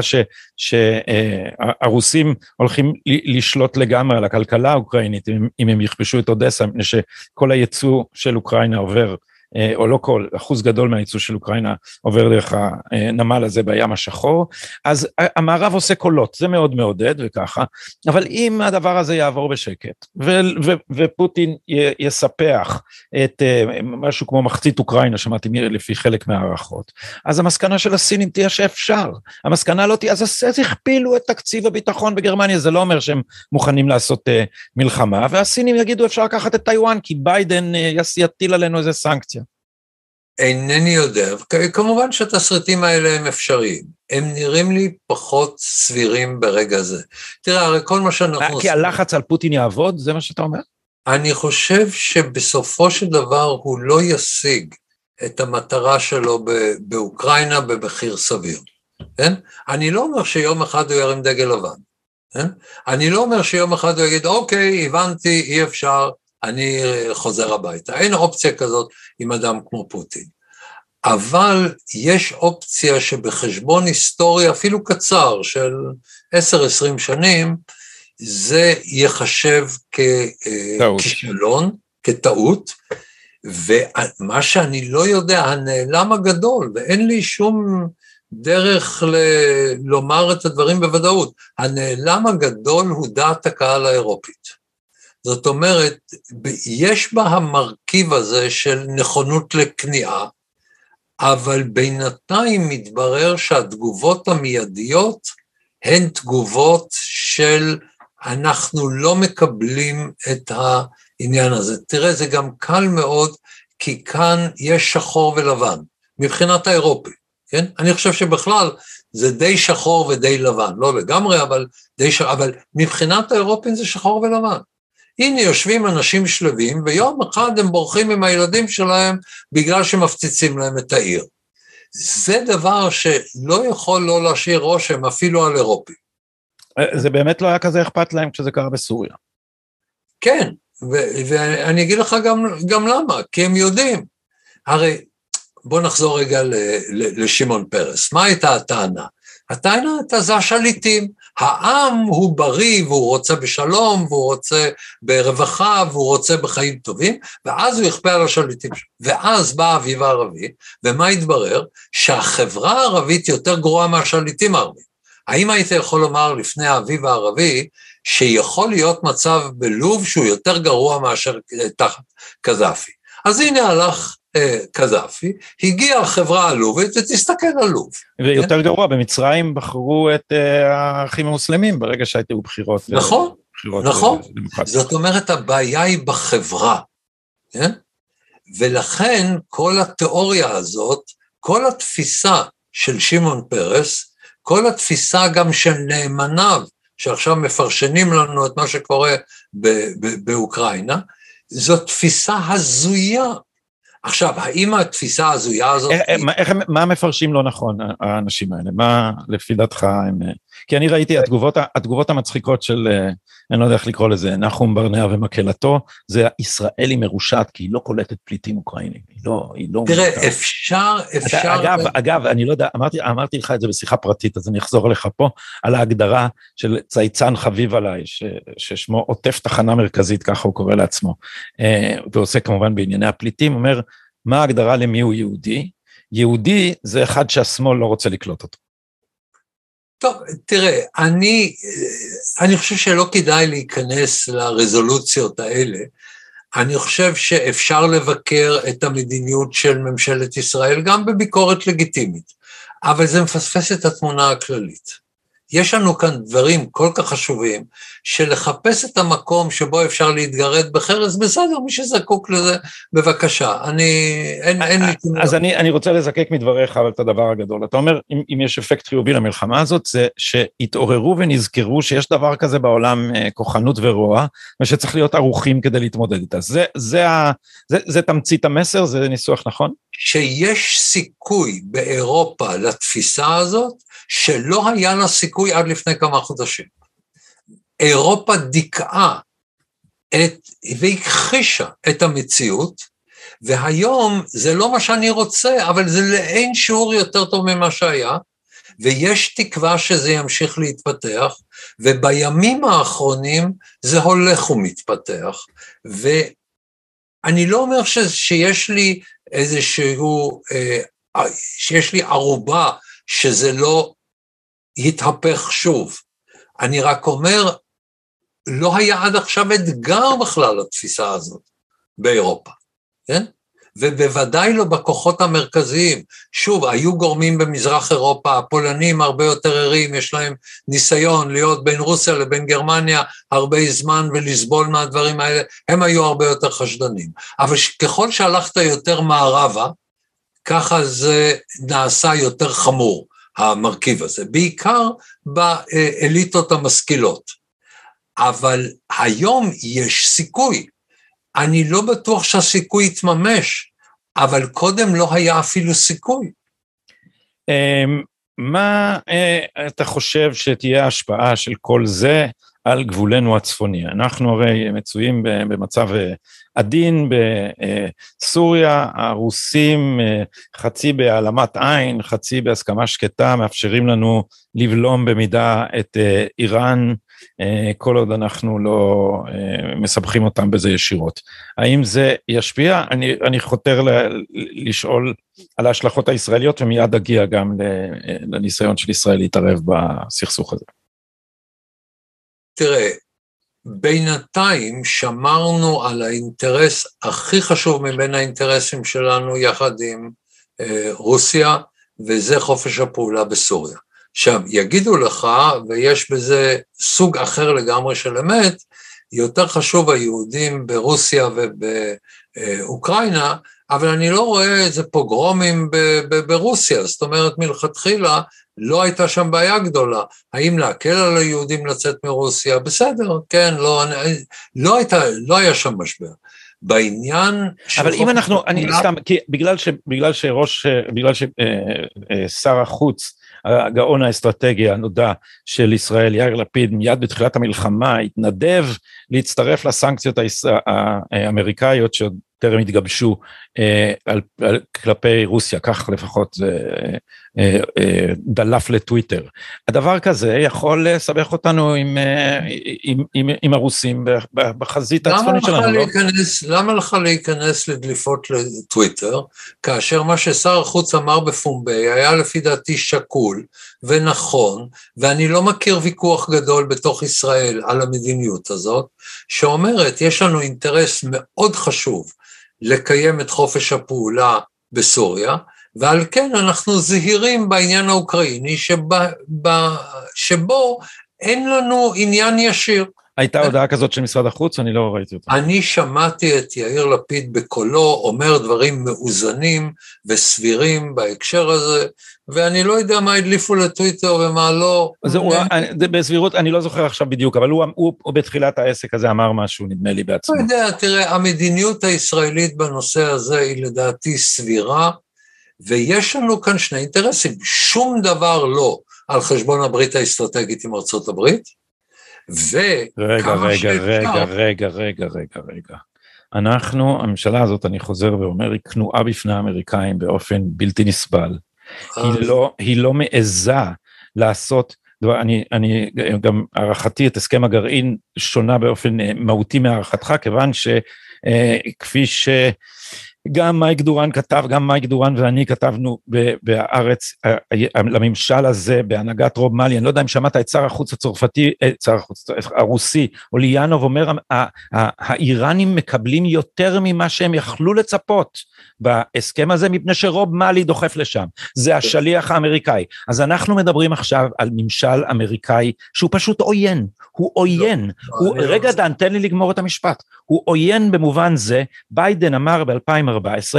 Speaker 1: שהרוסים הולכים לשלוט לגמרי על הכלכלה האוקראינית אם הם יכבשו את אודסה, מפני שכל הייצוא של אוקראינה עובר אה, או לא כל, אחוז גדול מהייצוא של אוקראינה עובר דרך הנמל הזה בים השחור, אז המערב עושה קולות, זה מאוד מעודד וככה, אבל אם הדבר הזה יעבור בשקט, ו- ו- ופוטין י- יספח את uh, משהו כמו מחצית אוקראינה, שמעתי לפי חלק מהערכות, אז המסקנה של הסינים תהיה שאפשר, המסקנה לא תהיה, אז, הכפילו את תקציב הביטחון בגרמניה, זה לא אומר שהם מוכנים לעשות uh, מלחמה, והסינים יגידו אפשר לקחת את טיוואן, כי ביידן יטיל עלינו איזה סנקציה.
Speaker 2: אינני יודע, כמובן שהתסריטים האלה הם אפשריים, הם נראים לי פחות סבירים ברגע זה. תראה, הרי כל מה שאנחנו...
Speaker 1: עושים... כי הלחץ על פוטין יעבוד? זה מה שאתה אומר?
Speaker 2: אני חושב שבסופו של דבר הוא לא ישיג את המטרה שלו באוקראינה במחיר סביר, כן? אני לא אומר שיום אחד הוא ירים דגל לבן, כן? אני לא אומר שיום אחד הוא יגיד, אוקיי, הבנתי, אי אפשר, אני חוזר הביתה. אין אופציה כזאת עם אדם כמו פוטין. אבל יש אופציה שבחשבון היסטורי אפילו קצר של 10-20 שנים, זה ייחשב ככישלון, כטעות, ומה שאני לא יודע, הנעלם הגדול, ואין לי שום דרך ל- לומר את הדברים בוודאות, הנעלם הגדול הוא דעת הקהל האירופית. זאת אומרת, יש בה המרכיב הזה של נכונות לכניעה, אבל בינתיים מתברר שהתגובות המיידיות הן תגובות של אנחנו לא מקבלים את העניין הזה. תראה, זה גם קל מאוד, כי כאן יש שחור ולבן, מבחינת האירופי, כן? אני חושב שבכלל זה די שחור ודי לבן, לא לגמרי, אבל די שחור, אבל מבחינת האירופים זה שחור ולבן. הנה יושבים אנשים שלווים, ויום אחד הם בורחים עם הילדים שלהם בגלל שמפציצים להם את העיר. זה דבר שלא יכול לא להשאיר רושם אפילו על אירופים.
Speaker 1: זה באמת לא היה כזה אכפת להם כשזה קרה בסוריה.
Speaker 2: כן, ו- ואני אגיד לך גם, גם למה, כי הם יודעים. הרי בוא נחזור רגע לשמעון פרס, מה הייתה הטענה? הטענה הייתה זה השליטים, העם הוא בריא והוא רוצה בשלום והוא רוצה ברווחה והוא רוצה בחיים טובים, ואז הוא יכפה על השליטים שלו. ואז בא האביב הערבי, ומה התברר? שהחברה הערבית יותר גרועה מהשליטים הערבים. האם היית יכול לומר לפני האביב הערבי, שיכול להיות מצב בלוב שהוא יותר גרוע מאשר תחת קזאפי? אז הנה הלך אה, קזאפי, הגיעה החברה הלובית ותסתכל על לוב.
Speaker 1: ויותר כן? גרוע, במצרים בחרו את אה, האחים המוסלמים ברגע שהיו בחירות.
Speaker 2: אה, נכון, בחירות נכון. זאת אומרת, הבעיה היא בחברה, כן? ולכן כל התיאוריה הזאת, כל התפיסה של שמעון פרס, כל התפיסה גם של נאמניו, שעכשיו מפרשנים לנו את מה שקורה באוקראינה, זו תפיסה הזויה. עכשיו, האם התפיסה ההזויה הזאת... איך,
Speaker 1: היא... איך, מה מפרשים לא נכון, האנשים האלה? מה לפי דעתך הם... כי אני ראיתי התגובות, התגובות המצחיקות של, אני לא יודע איך לקרוא לזה, נחום ברנע ומקהלתו, זה ישראלי מרושעת, כי היא לא קולטת פליטים אוקראינים, היא לא... היא לא
Speaker 2: תראה, מוכר. אפשר, אפשר... אתה,
Speaker 1: אגב, ו... אגב, אני לא יודע, אמרתי, אמרתי לך את זה בשיחה פרטית, אז אני אחזור אליך פה, על ההגדרה של צייצן חביב עליי, ש, ששמו עוטף תחנה מרכזית, ככה הוא קורא לעצמו, אה, ועושה כמובן בענייני הפליטים, אומר, מה ההגדרה למי הוא יהודי? יהודי זה אחד שהשמאל לא רוצה לקלוט אותו.
Speaker 2: טוב, תראה, אני, אני חושב שלא כדאי להיכנס לרזולוציות האלה. אני חושב שאפשר לבקר את המדיניות של ממשלת ישראל גם בביקורת לגיטימית, אבל זה מפספס את התמונה הכללית. יש לנו כאן דברים כל כך חשובים, שלחפש את המקום שבו אפשר להתגרד בחרס, בסדר, מי שזקוק לזה, בבקשה. אני, אין, אין לי...
Speaker 1: אז אני, אני רוצה לזקק מדבריך אבל את הדבר הגדול. אתה אומר, אם, אם יש אפקט חיובי למלחמה הזאת, זה שהתעוררו ונזכרו שיש דבר כזה בעולם, אה, כוחנות ורוע, ושצריך להיות ערוכים כדי להתמודד איתה. זה, זה, ה, זה, זה תמצית המסר? זה ניסוח נכון?
Speaker 2: שיש סיכוי באירופה לתפיסה הזאת, שלא היה לה סיכוי עד לפני כמה חודשים. אירופה דיכאה את, והכחישה את המציאות, והיום זה לא מה שאני רוצה, אבל זה לאין שיעור יותר טוב ממה שהיה, ויש תקווה שזה ימשיך להתפתח, ובימים האחרונים זה הולך ומתפתח, ואני לא אומר ש, שיש לי איזשהו, אה, שיש לי ערובה שזה לא יתהפך שוב. אני רק אומר, לא היה עד עכשיו אתגר בכלל לתפיסה הזאת באירופה, כן? ובוודאי לא בכוחות המרכזיים. שוב, היו גורמים במזרח אירופה, הפולנים הרבה יותר ערים, יש להם ניסיון להיות בין רוסיה לבין גרמניה הרבה זמן ולסבול מהדברים האלה, הם היו הרבה יותר חשדנים. אבל ככל שהלכת יותר מערבה, ככה זה נעשה יותר חמור. המרכיב הזה, בעיקר באליטות המשכילות. אבל היום יש סיכוי. אני לא בטוח שהסיכוי יתממש, אבל קודם לא היה אפילו סיכוי.
Speaker 1: אמ, מה אה, אתה חושב שתהיה ההשפעה של כל זה על גבולנו הצפוני? אנחנו הרי מצויים במצב אה, עדין בסוריה, הרוסים אה, חצי בהעלמת עין, חצי בהסכמה שקטה, מאפשרים לנו לבלום במידה את איראן, כל עוד אנחנו לא מסבכים אותם בזה ישירות. האם זה ישפיע? אני, אני חותר ל, לשאול על ההשלכות הישראליות ומיד אגיע גם לניסיון של ישראל להתערב בסכסוך הזה.
Speaker 2: תראה, בינתיים שמרנו על האינטרס הכי חשוב מבין האינטרסים שלנו יחד עם אה, רוסיה, וזה חופש הפעולה בסוריה. עכשיו, יגידו לך, ויש בזה סוג אחר לגמרי של אמת, יותר חשוב היהודים ברוסיה ובאוקראינה, אבל אני לא רואה איזה פוגרומים ברוסיה, זאת אומרת מלכתחילה לא הייתה שם בעיה גדולה. האם להקל על היהודים לצאת מרוסיה? בסדר, כן, לא, לא, הייתה, לא היה שם משבר. בעניין
Speaker 1: אבל אם אנחנו, אני סתם, כי בגלל, ש, בגלל שראש, בגלל ששר אה, אה, החוץ, הגאון האסטרטגי הנודע של ישראל, יאיר לפיד, מיד בתחילת המלחמה התנדב להצטרף לסנקציות האמריקאיות שעוד טרם התגבשו אה, על, על, כלפי רוסיה, כך לפחות זה אה, דלף לטוויטר. הדבר כזה יכול לסבך אותנו עם, אה, עם, עם, עם הרוסים בחזית הצפונית שלנו, לא?
Speaker 2: להיכנס, למה לך להיכנס לדליפות לטוויטר, כאשר מה ששר החוץ אמר בפומבי היה לפי דעתי שקול ונכון, ואני לא מכיר ויכוח גדול בתוך ישראל על המדיניות הזאת, שאומרת, יש לנו אינטרס מאוד חשוב לקיים את חופש הפעולה בסוריה, ועל כן אנחנו זהירים בעניין האוקראיני שבה, שבו אין לנו עניין ישיר.
Speaker 1: הייתה הודעה כזאת של משרד החוץ? אני לא ראיתי אותה.
Speaker 2: אני שמעתי את יאיר לפיד בקולו אומר דברים מאוזנים וסבירים בהקשר הזה, ואני לא יודע מה הדליפו לטוויטר ומה לא.
Speaker 1: זה הוא, זה בסבירות, אני לא זוכר עכשיו בדיוק, אבל הוא, הוא, הוא בתחילת העסק הזה אמר משהו, נדמה לי בעצמו.
Speaker 2: לא יודע, תראה, המדיניות הישראלית בנושא הזה היא לדעתי סבירה, ויש לנו כאן שני אינטרסים, שום דבר לא על חשבון הברית האסטרטגית עם ארצות הברית,
Speaker 1: רגע, רגע, רגע, רגע, רגע, רגע, רגע. אנחנו, הממשלה הזאת, אני חוזר ואומר, היא כנועה בפני האמריקאים באופן בלתי נסבל. היא לא, היא לא מעיזה לעשות, אני, אני גם הערכתי את הסכם הגרעין שונה באופן מהותי מהערכתך, כיוון שכפי ש... גם מייק דורן כתב, גם מייק דורן ואני כתבנו בהארץ לממשל הזה בהנהגת רוב מאלי, אני לא יודע אם שמעת את שר החוץ הצרפתי, אה, שר החוץ הרוסי, אוליאנוב אומר, האיראנים מקבלים יותר ממה שהם יכלו לצפות בהסכם הזה, מפני שרוב מאלי דוחף לשם, זה השליח האמריקאי. אז אנחנו מדברים עכשיו על ממשל אמריקאי שהוא פשוט עוין, הוא עוין, לא, הוא, לא. רגע דן, תן לי לגמור את המשפט, הוא עוין במובן זה, ביידן אמר ב-2014,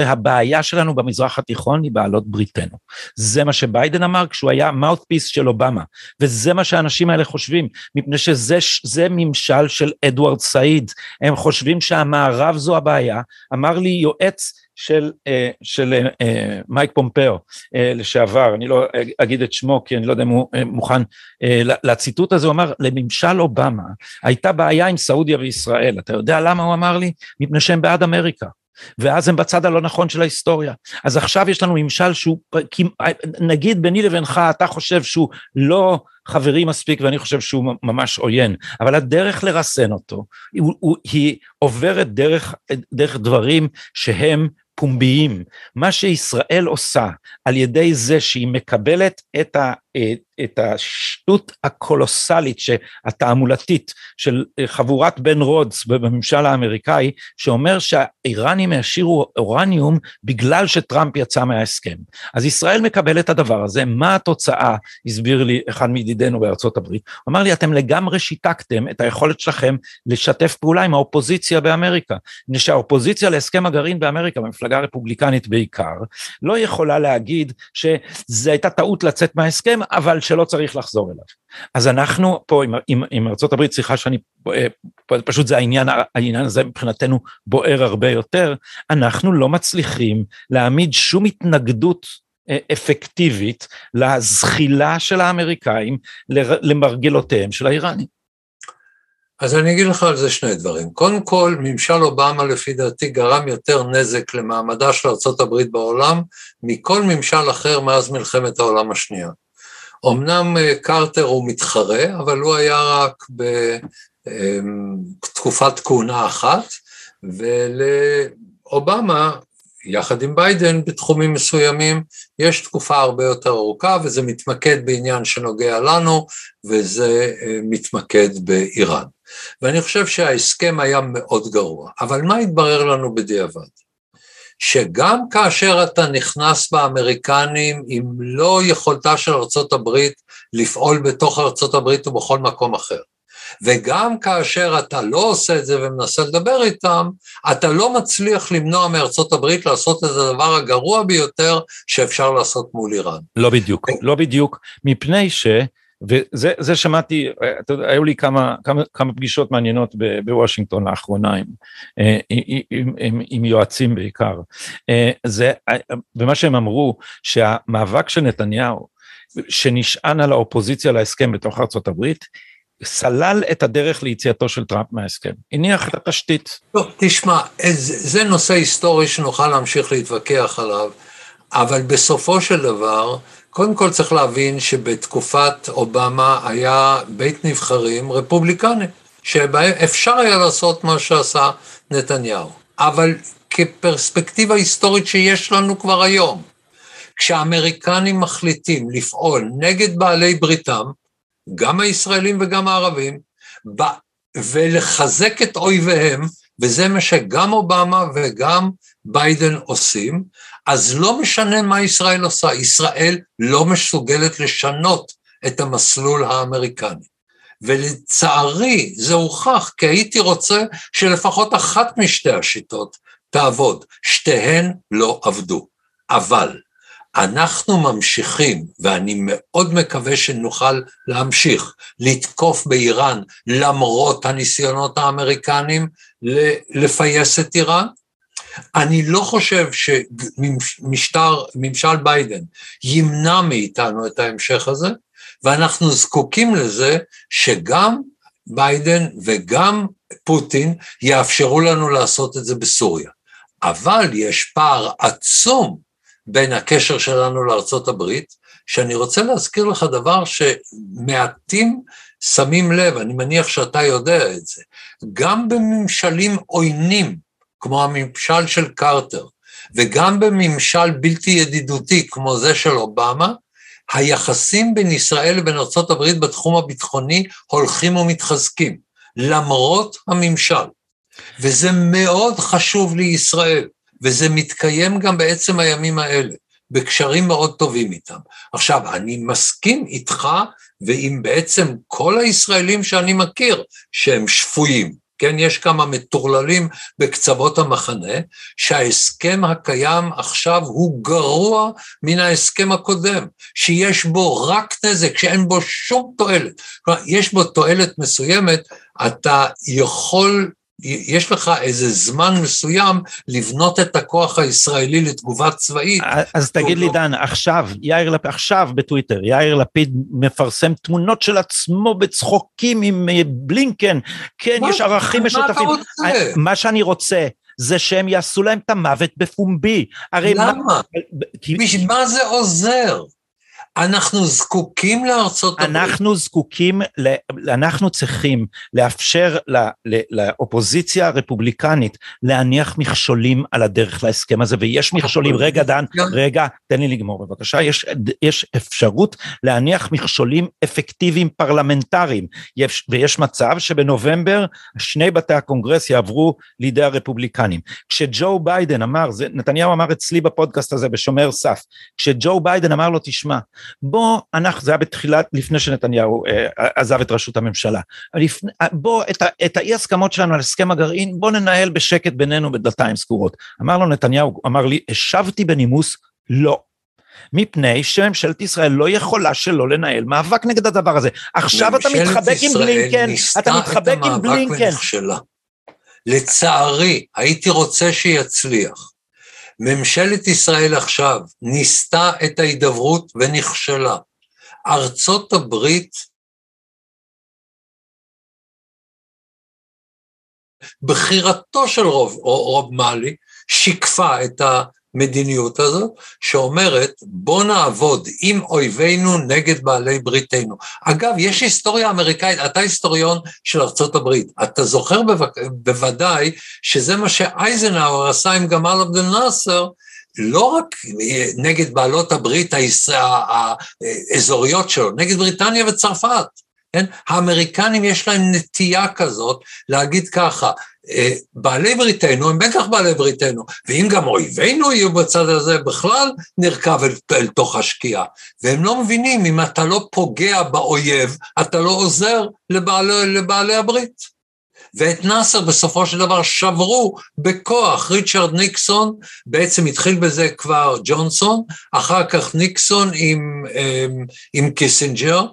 Speaker 1: הבעיה שלנו במזרח התיכון היא בעלות בריתנו. זה מה שביידן אמר כשהוא היה mouthpiece של אובמה, וזה מה שהאנשים האלה חושבים, מפני שזה ממשל של אדוארד סעיד, הם חושבים שהמערב זו הבעיה, אמר לי יועץ של, אה, של אה, מייק פומפאו אה, לשעבר, אני לא אגיד את שמו כי אני לא יודע אם הוא מוכן לציטוט הזה, הוא אמר לממשל אובמה הייתה בעיה עם סעודיה וישראל, אתה יודע למה הוא אמר לי? מפני שהם בעד אמריקה. ואז הם בצד הלא נכון של ההיסטוריה. אז עכשיו יש לנו ממשל שהוא, נגיד ביני לבינך, אתה חושב שהוא לא חברי מספיק ואני חושב שהוא ממש עוין, אבל הדרך לרסן אותו, הוא, הוא, היא עוברת דרך, דרך דברים שהם פומביים. מה שישראל עושה על ידי זה שהיא מקבלת את, ה, את השטות הקולוסלית התעמולתית של חבורת בן רודס בממשל האמריקאי, שאומר שהאיראנים העשירו אורניום בגלל שטראמפ יצא מההסכם. אז ישראל מקבלת את הדבר הזה, מה התוצאה, הסביר לי אחד מידידינו בארצות הברית, הוא אמר לי, אתם לגמרי שיתקתם את היכולת שלכם לשתף פעולה עם האופוזיציה באמריקה. מפני שהאופוזיציה להסכם הגרעין באמריקה, במפלגה הרפובליקנית בעיקר, לא יכולה להגיד שזו הייתה טעות לצאת מההסכם, אבל שלא צריך לחזור אליו. אז אנחנו פה עם, עם, עם הברית, סליחה שאני, אה, פשוט זה העניין, העניין הזה מבחינתנו בוער הרבה יותר, אנחנו לא מצליחים להעמיד שום התנגדות אה, אפקטיבית לזחילה של האמריקאים למרגלותיהם של האיראנים.
Speaker 2: אז אני אגיד לך על זה שני דברים. קודם כל, ממשל אובמה לפי דעתי גרם יותר נזק למעמדה של ארה"ב בעולם מכל ממשל אחר מאז מלחמת העולם השנייה. אמנם אה, קרטר הוא מתחרה, אבל הוא היה רק בתקופת כהונה אחת, ולאובמה, יחד עם ביידן, בתחומים מסוימים, יש תקופה הרבה יותר ארוכה, וזה מתמקד בעניין שנוגע לנו, וזה אה, מתמקד באיראן. ואני חושב שההסכם היה מאוד גרוע, אבל מה התברר לנו בדיעבד? שגם כאשר אתה נכנס באמריקנים עם לא יכולתה של ארה"ב לפעול בתוך ארה"ב ובכל מקום אחר, וגם כאשר אתה לא עושה את זה ומנסה לדבר איתם, אתה לא מצליח למנוע מארצות הברית לעשות את הדבר הגרוע ביותר שאפשר לעשות מול איראן.
Speaker 1: לא בדיוק, לא בדיוק, מפני ש... וזה שמעתי, אתה יודע, היו לי כמה, כמה, כמה פגישות מעניינות בוושינגטון לאחרונה עם, אה, עם, עם, עם, עם יועצים בעיקר. אה, זה, ומה שהם אמרו, שהמאבק של נתניהו, שנשען על האופוזיציה להסכם בתוך הברית, סלל את הדרך ליציאתו של טראמפ מההסכם, הניח את התשתית.
Speaker 2: טוב, תשמע, זה נושא היסטורי שנוכל להמשיך להתווכח עליו, אבל בסופו של דבר, קודם כל צריך להבין שבתקופת אובמה היה בית נבחרים רפובליקני, שבהם אפשר היה לעשות מה שעשה נתניהו. אבל כפרספקטיבה היסטורית שיש לנו כבר היום, כשהאמריקנים מחליטים לפעול נגד בעלי בריתם, גם הישראלים וגם הערבים, ולחזק את אויביהם, וזה מה שגם אובמה וגם ביידן עושים, אז לא משנה מה ישראל עושה, ישראל לא מסוגלת לשנות את המסלול האמריקני. ולצערי זה הוכח, כי הייתי רוצה שלפחות אחת משתי השיטות תעבוד, שתיהן לא עבדו. אבל אנחנו ממשיכים, ואני מאוד מקווה שנוכל להמשיך לתקוף באיראן למרות הניסיונות האמריקנים לפייס את איראן. אני לא חושב שמשטר, ממשל ביידן ימנע מאיתנו את ההמשך הזה, ואנחנו זקוקים לזה שגם ביידן וגם פוטין יאפשרו לנו לעשות את זה בסוריה. אבל יש פער עצום בין הקשר שלנו לארצות הברית, שאני רוצה להזכיר לך דבר שמעטים שמים לב, אני מניח שאתה יודע את זה, גם בממשלים עוינים, כמו הממשל של קרטר, וגם בממשל בלתי ידידותי כמו זה של אובמה, היחסים בין ישראל לבין ארה"ב בתחום הביטחוני הולכים ומתחזקים, למרות הממשל. וזה מאוד חשוב לישראל. וזה מתקיים גם בעצם הימים האלה, בקשרים מאוד טובים איתם. עכשיו, אני מסכים איתך ועם בעצם כל הישראלים שאני מכיר, שהם שפויים, כן, יש כמה מטורללים בקצוות המחנה, שההסכם הקיים עכשיו הוא גרוע מן ההסכם הקודם, שיש בו רק נזק, שאין בו שום תועלת. כלומר, יש בו תועלת מסוימת, אתה יכול יש לך איזה זמן מסוים לבנות את הכוח הישראלי לתגובה צבאית.
Speaker 1: אז תגיד לי, לא- דן, עכשיו, יאיר לפיד, עכשיו בטוויטר, יאיר לפיד מפרסם תמונות של עצמו בצחוקים עם אה, בלינקן, כן, יש ערכים משותפים. מה אתה רוצה? מה שאני רוצה, זה שהם יעשו להם את המוות בפומבי.
Speaker 2: למה? מה... בשביל מה זה עוזר? אנחנו זקוקים לארצות
Speaker 1: הברית. אנחנו זקוקים, אנחנו צריכים לאפשר לאופוזיציה הרפובליקנית להניח מכשולים על הדרך להסכם הזה, ויש מכשולים, רגע דן, רגע, תן לי לגמור בבקשה, יש, יש אפשרות להניח מכשולים אפקטיביים פרלמנטריים, יש, ויש מצב שבנובמבר שני בתי הקונגרס יעברו לידי הרפובליקנים. כשג'ו ביידן אמר, זה, נתניהו אמר אצלי בפודקאסט הזה בשומר סף, כשג'ו ביידן אמר לו, תשמע, בוא, אנחנו, זה היה בתחילת, לפני שנתניהו אה, עזב את ראשות הממשלה, לפני, בוא, את, ה, את האי הסכמות שלנו על הסכם הגרעין, בוא ננהל בשקט בינינו בדלתיים סגורות. אמר לו נתניהו, אמר לי, השבתי בנימוס, לא. מפני שממשלת ישראל לא יכולה שלא לנהל מאבק נגד הדבר הזה. עכשיו אתה מתחבק עם בלינקן, אתה מתחבק עם בלינקן.
Speaker 2: לצערי, הייתי רוצה שיצליח. ממשלת ישראל עכשיו ניסתה את ההידברות ונכשלה. ארצות הברית בחירתו של רוב, רוב מאלי שיקפה את המדיניות הזאת, שאומרת בוא נעבוד עם אויבינו נגד בעלי בריתנו. אגב, יש היסטוריה אמריקאית, אתה היסטוריון של ארצות הברית, אתה זוכר בו... בוודאי שזה מה שאייזנהאואר עשה עם גמל עבדל נאסר, לא רק נגד בעלות הברית האזוריות שלו, נגד בריטניה וצרפת. כן? האמריקנים יש להם נטייה כזאת להגיד ככה, אה, בעלי בריתנו הם בטח בעלי בריתנו, ואם גם אויבינו יהיו בצד הזה, בכלל נרכב אל, אל תוך השקיעה. והם לא מבינים, אם אתה לא פוגע באויב, אתה לא עוזר לבעלי, לבעלי הברית. ואת נאסר בסופו של דבר שברו בכוח. ריצ'רד ניקסון, בעצם התחיל בזה כבר ג'ונסון, אחר כך ניקסון עם, עם, עם קיסינג'ר,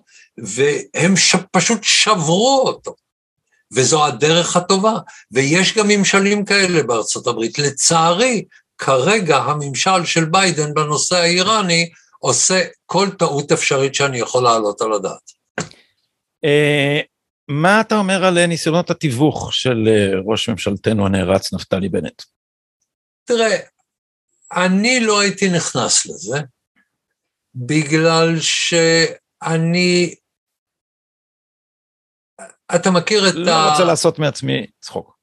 Speaker 2: והם ש, פשוט שברו אותו. וזו הדרך הטובה. ויש גם ממשלים כאלה בארצות הברית. לצערי, כרגע הממשל של ביידן בנושא האיראני עושה כל טעות אפשרית שאני יכול להעלות על הדעת.
Speaker 1: אה, מה אתה אומר על ניסיונות התיווך של אה, ראש ממשלתנו הנערץ נפתלי בנט?
Speaker 2: תראה, אני לא הייתי נכנס לזה, בגלל שאני... אתה מכיר את
Speaker 1: לא ה... לא רוצה לעשות מעצמי צחוק.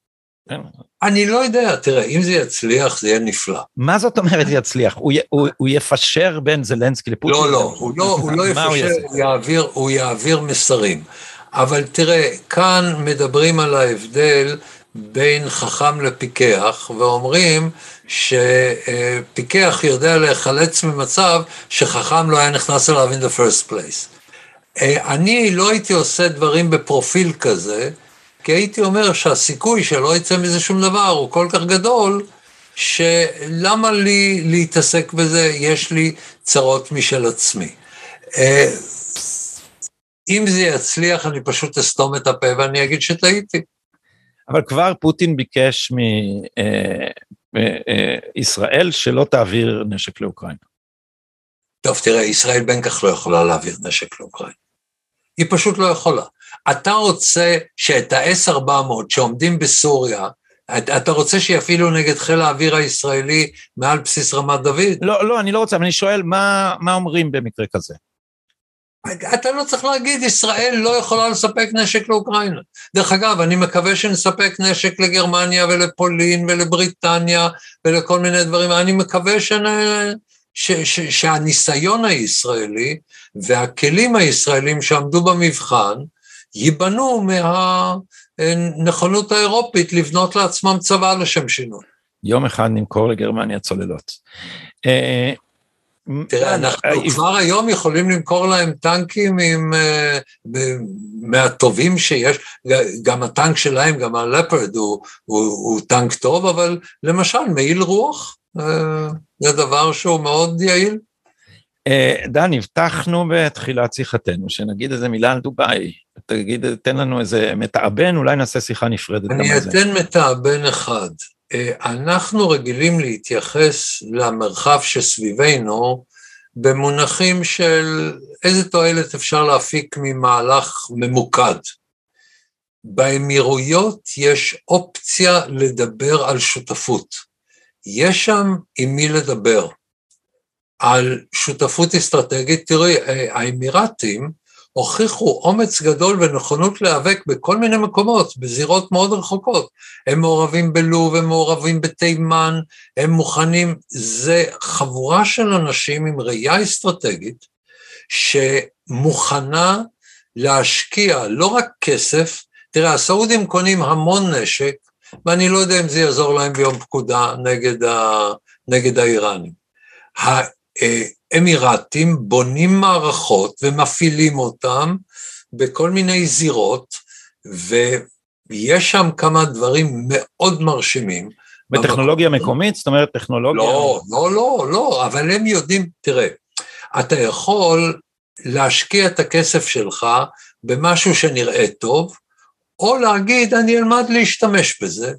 Speaker 2: כן. אני לא יודע, תראה, אם זה יצליח, זה יהיה נפלא.
Speaker 1: מה זאת אומרת יצליח? הוא, הוא, הוא יפשר בין זלנסקי לפוטין?
Speaker 2: לא, לא, הוא לא, הוא לא יפשר, הוא, יעביר, הוא יעביר מסרים. אבל תראה, כאן מדברים על ההבדל בין חכם לפיקח, ואומרים שפיקח יודע להיחלץ ממצב שחכם לא היה נכנס אליו in the first place. אני לא הייתי עושה דברים בפרופיל כזה, כי הייתי אומר שהסיכוי שלא יצא מזה שום דבר הוא כל כך גדול, שלמה לי להתעסק בזה, יש לי צרות משל עצמי. אם זה יצליח, אני פשוט אסתום את הפה ואני אגיד שטעיתי.
Speaker 1: אבל כבר פוטין ביקש מישראל אה, אה, שלא תעביר נשק לאוקראינה.
Speaker 2: טוב, תראה, ישראל בין כך לא יכולה להעביר נשק לאוקראינה. היא פשוט לא יכולה. אתה רוצה שאת ה-S-400 שעומדים בסוריה, אתה רוצה שיפעילו נגד חיל האוויר הישראלי מעל בסיס רמת דוד?
Speaker 1: לא, לא, אני לא רוצה, אבל אני שואל, מה, מה אומרים במקרה כזה?
Speaker 2: אתה לא צריך להגיד, ישראל לא יכולה לספק נשק לאוקראינה. דרך אגב, אני מקווה שנספק נשק לגרמניה ולפולין ולבריטניה ולכל מיני דברים. אני מקווה שנ... ש... ש... שהניסיון הישראלי והכלים הישראלים שעמדו במבחן ייבנו מהנכונות האירופית לבנות לעצמם צבא לשם שינוי.
Speaker 1: יום אחד נמכור לגרמניה צוללות. אה,
Speaker 2: תראה, אנחנו כבר היום יכולים למכור להם טנקים עם, אה, מהטובים שיש, גם הטנק שלהם, גם הלפרד הוא, הוא, הוא טנק טוב, אבל למשל מעיל רוח, אה, זה דבר שהוא מאוד יעיל.
Speaker 1: אה, דן, הבטחנו בתחילת שיחתנו שנגיד איזה מילה על דובאי. תגיד, תן לנו איזה מתאבן, אולי נעשה שיחה נפרדת.
Speaker 2: אני אתן מתאבן אחד. אה, אנחנו רגילים להתייחס למרחב שסביבנו במונחים של איזה תועלת אפשר להפיק ממהלך ממוקד. באמירויות יש אופציה לדבר על שותפות. יש שם עם מי לדבר. על שותפות אסטרטגית, תראי, אה, האמירתים, הוכיחו אומץ גדול ונכונות להיאבק בכל מיני מקומות, בזירות מאוד רחוקות. הם מעורבים בלוב, הם מעורבים בתימן, הם מוכנים, זה חבורה של אנשים עם ראייה אסטרטגית, שמוכנה להשקיע לא רק כסף, תראה, הסעודים קונים המון נשק, ואני לא יודע אם זה יעזור להם ביום פקודה נגד, ה, נגד האיראנים. האמירתים בונים מערכות ומפעילים אותם בכל מיני זירות, ויש שם כמה דברים מאוד מרשימים.
Speaker 1: בטכנולוגיה במקום. מקומית? זאת אומרת, טכנולוגיה...
Speaker 2: לא, לא, לא, לא, אבל הם יודעים, תראה, אתה יכול להשקיע את הכסף שלך במשהו שנראה טוב, או להגיד, אני אלמד להשתמש בזה,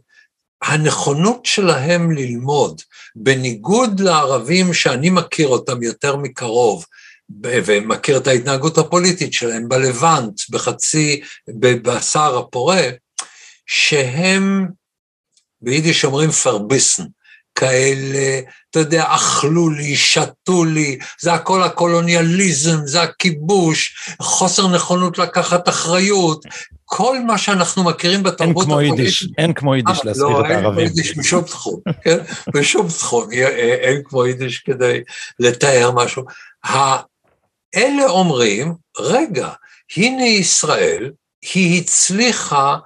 Speaker 2: הנכונות שלהם ללמוד, בניגוד לערבים שאני מכיר אותם יותר מקרוב, ומכיר את ההתנהגות הפוליטית שלהם בלבנט, בחצי, בבשר הפורה, שהם, ביידיש אומרים פרביסן, כאלה, אתה יודע, אכלו לי, שתו לי, זה הכל הקולוניאליזם, זה הכיבוש, חוסר נכונות לקחת אחריות, כל מה שאנחנו מכירים בתרבות
Speaker 1: הפוליטית. אין כמו יידיש, אין כמו יידיש להסביר לא, את הערבים. לא, אין כמו
Speaker 2: יידיש בשום תחום, כן? בשום תחום, אין כמו יידיש כדי לתאר משהו. אלה אומרים, רגע, הנה ישראל, היא הצליחה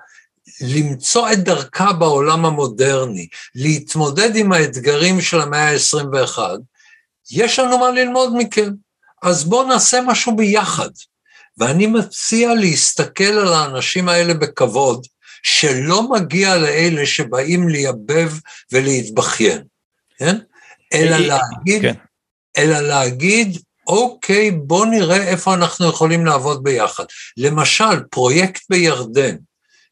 Speaker 2: למצוא את דרכה בעולם המודרני, להתמודד עם האתגרים של המאה ה-21, יש לנו מה ללמוד מכם. אז בואו נעשה משהו ביחד. ואני מציע להסתכל על האנשים האלה בכבוד, שלא מגיע לאלה שבאים לייבב ולהתבכיין, כן? אלא להגיד, כן. אלא להגיד, אוקיי, בוא נראה איפה אנחנו יכולים לעבוד ביחד. למשל, פרויקט בירדן,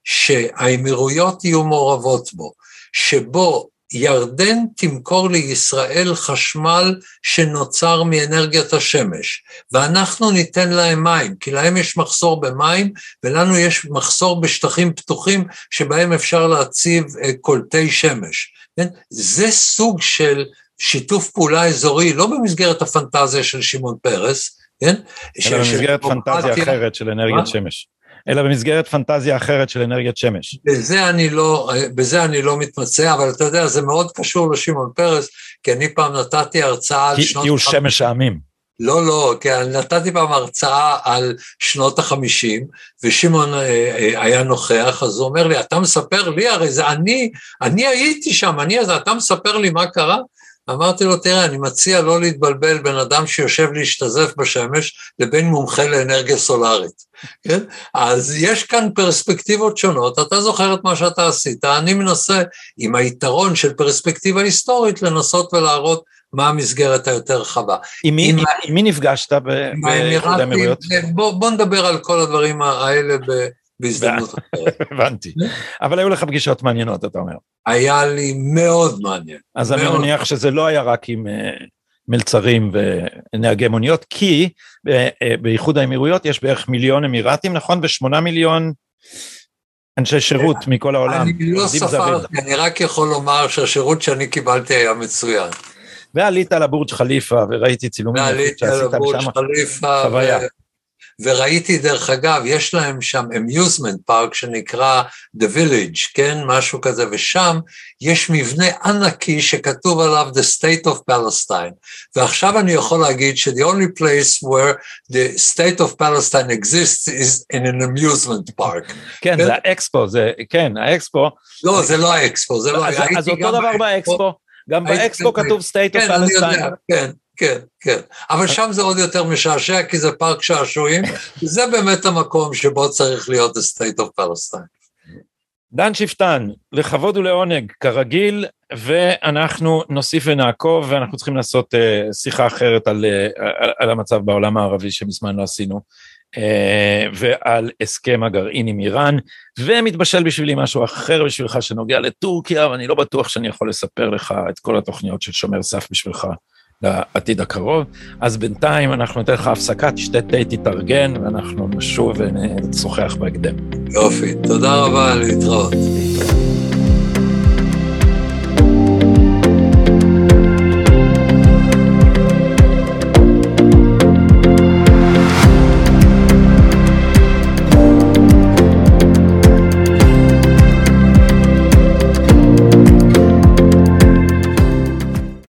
Speaker 2: שהאמירויות יהיו מעורבות בו, שבו ירדן תמכור לישראל חשמל שנוצר מאנרגיית השמש, ואנחנו ניתן להם מים, כי להם יש מחסור במים, ולנו יש מחסור בשטחים פתוחים שבהם אפשר להציב אה, קולטי שמש. כן? זה סוג של שיתוף פעולה אזורי, לא במסגרת הפנטזיה של שמעון פרס, כן?
Speaker 1: אלא במסגרת פנטזיה אחרת של אנרגיית שמש. אלא במסגרת פנטזיה אחרת של אנרגיית שמש.
Speaker 2: בזה אני לא, בזה אני לא מתמצא, אבל אתה יודע, זה מאוד קשור לשמעון פרס, כי אני פעם נתתי הרצאה על
Speaker 1: שנות... כי הוא שמש העמים.
Speaker 2: לא, לא, כי נתתי פעם הרצאה על שנות החמישים, ושמעון אה, אה, היה נוכח, אז הוא אומר לי, אתה מספר לי, הרי זה אני, אני הייתי שם, אני, אז אתה מספר לי מה קרה? אמרתי לו, תראה, אני מציע לא להתבלבל בין אדם שיושב להשתזף בשמש לבין מומחה לאנרגיה סולארית, כן? אז יש כאן פרספקטיבות שונות, אתה זוכר את מה שאתה עשית, אני מנסה, עם היתרון של פרספקטיבה היסטורית, לנסות ולהראות מה המסגרת היותר רחבה.
Speaker 1: עם מי, עם, עם מי נפגשת באיחוד האמירויות?
Speaker 2: בוא, בוא נדבר על כל הדברים האלה ב... בהזדמנות אחרת.
Speaker 1: הבנתי. אבל היו לך פגישות מעניינות, אתה אומר.
Speaker 2: היה לי מאוד מעניין.
Speaker 1: אז אני מניח שזה לא היה רק עם אה, מלצרים ונהגי מוניות, כי אה, באיחוד האמירויות יש בערך מיליון אמירתים, נכון? ושמונה מיליון אנשי שירות מכל העולם.
Speaker 2: אני לא ספרתי, אני רק יכול לומר שהשירות שאני קיבלתי היה מצוין.
Speaker 1: ועלית לבורג' חליפה וראיתי צילומים.
Speaker 2: ועליתי לבורג' חליפה. חוויה. וראיתי דרך אגב, יש להם שם אמיוזמנט פארק שנקרא The Village, כן, משהו כזה, ושם יש מבנה ענקי שכתוב עליו The State of Palestine, ועכשיו אני יכול להגיד ש-the only place where the State of Palestine exists is in an amusement park.
Speaker 1: כן, זה האקספו, זה, כן, האקספו.
Speaker 2: לא, זה לא האקספו, זה לא,
Speaker 1: אז אותו דבר באקספו. גם באקספו כתוב State of Palestine.
Speaker 2: כן, כן, כן. אבל שם זה עוד יותר משעשע, כי זה פארק שעשועים, זה באמת המקום שבו צריך להיות the state of Palestine.
Speaker 1: דן שפטן, לכבוד ולעונג, כרגיל, ואנחנו נוסיף ונעקוב, ואנחנו צריכים לעשות uh, שיחה אחרת על, uh, על, על המצב בעולם הערבי שמזמן לא עשינו, uh, ועל הסכם הגרעין עם איראן, ומתבשל בשבילי משהו אחר בשבילך שנוגע לטורקיה, ואני לא בטוח שאני יכול לספר לך את כל התוכניות של שומר סף בשבילך. לעתיד הקרוב. אז בינתיים אנחנו ניתן לך הפסקה, תשתה תה, תתארגן, ואנחנו נשוב ונשוחח בהקדם.
Speaker 2: יופי, תודה רבה, להתראות.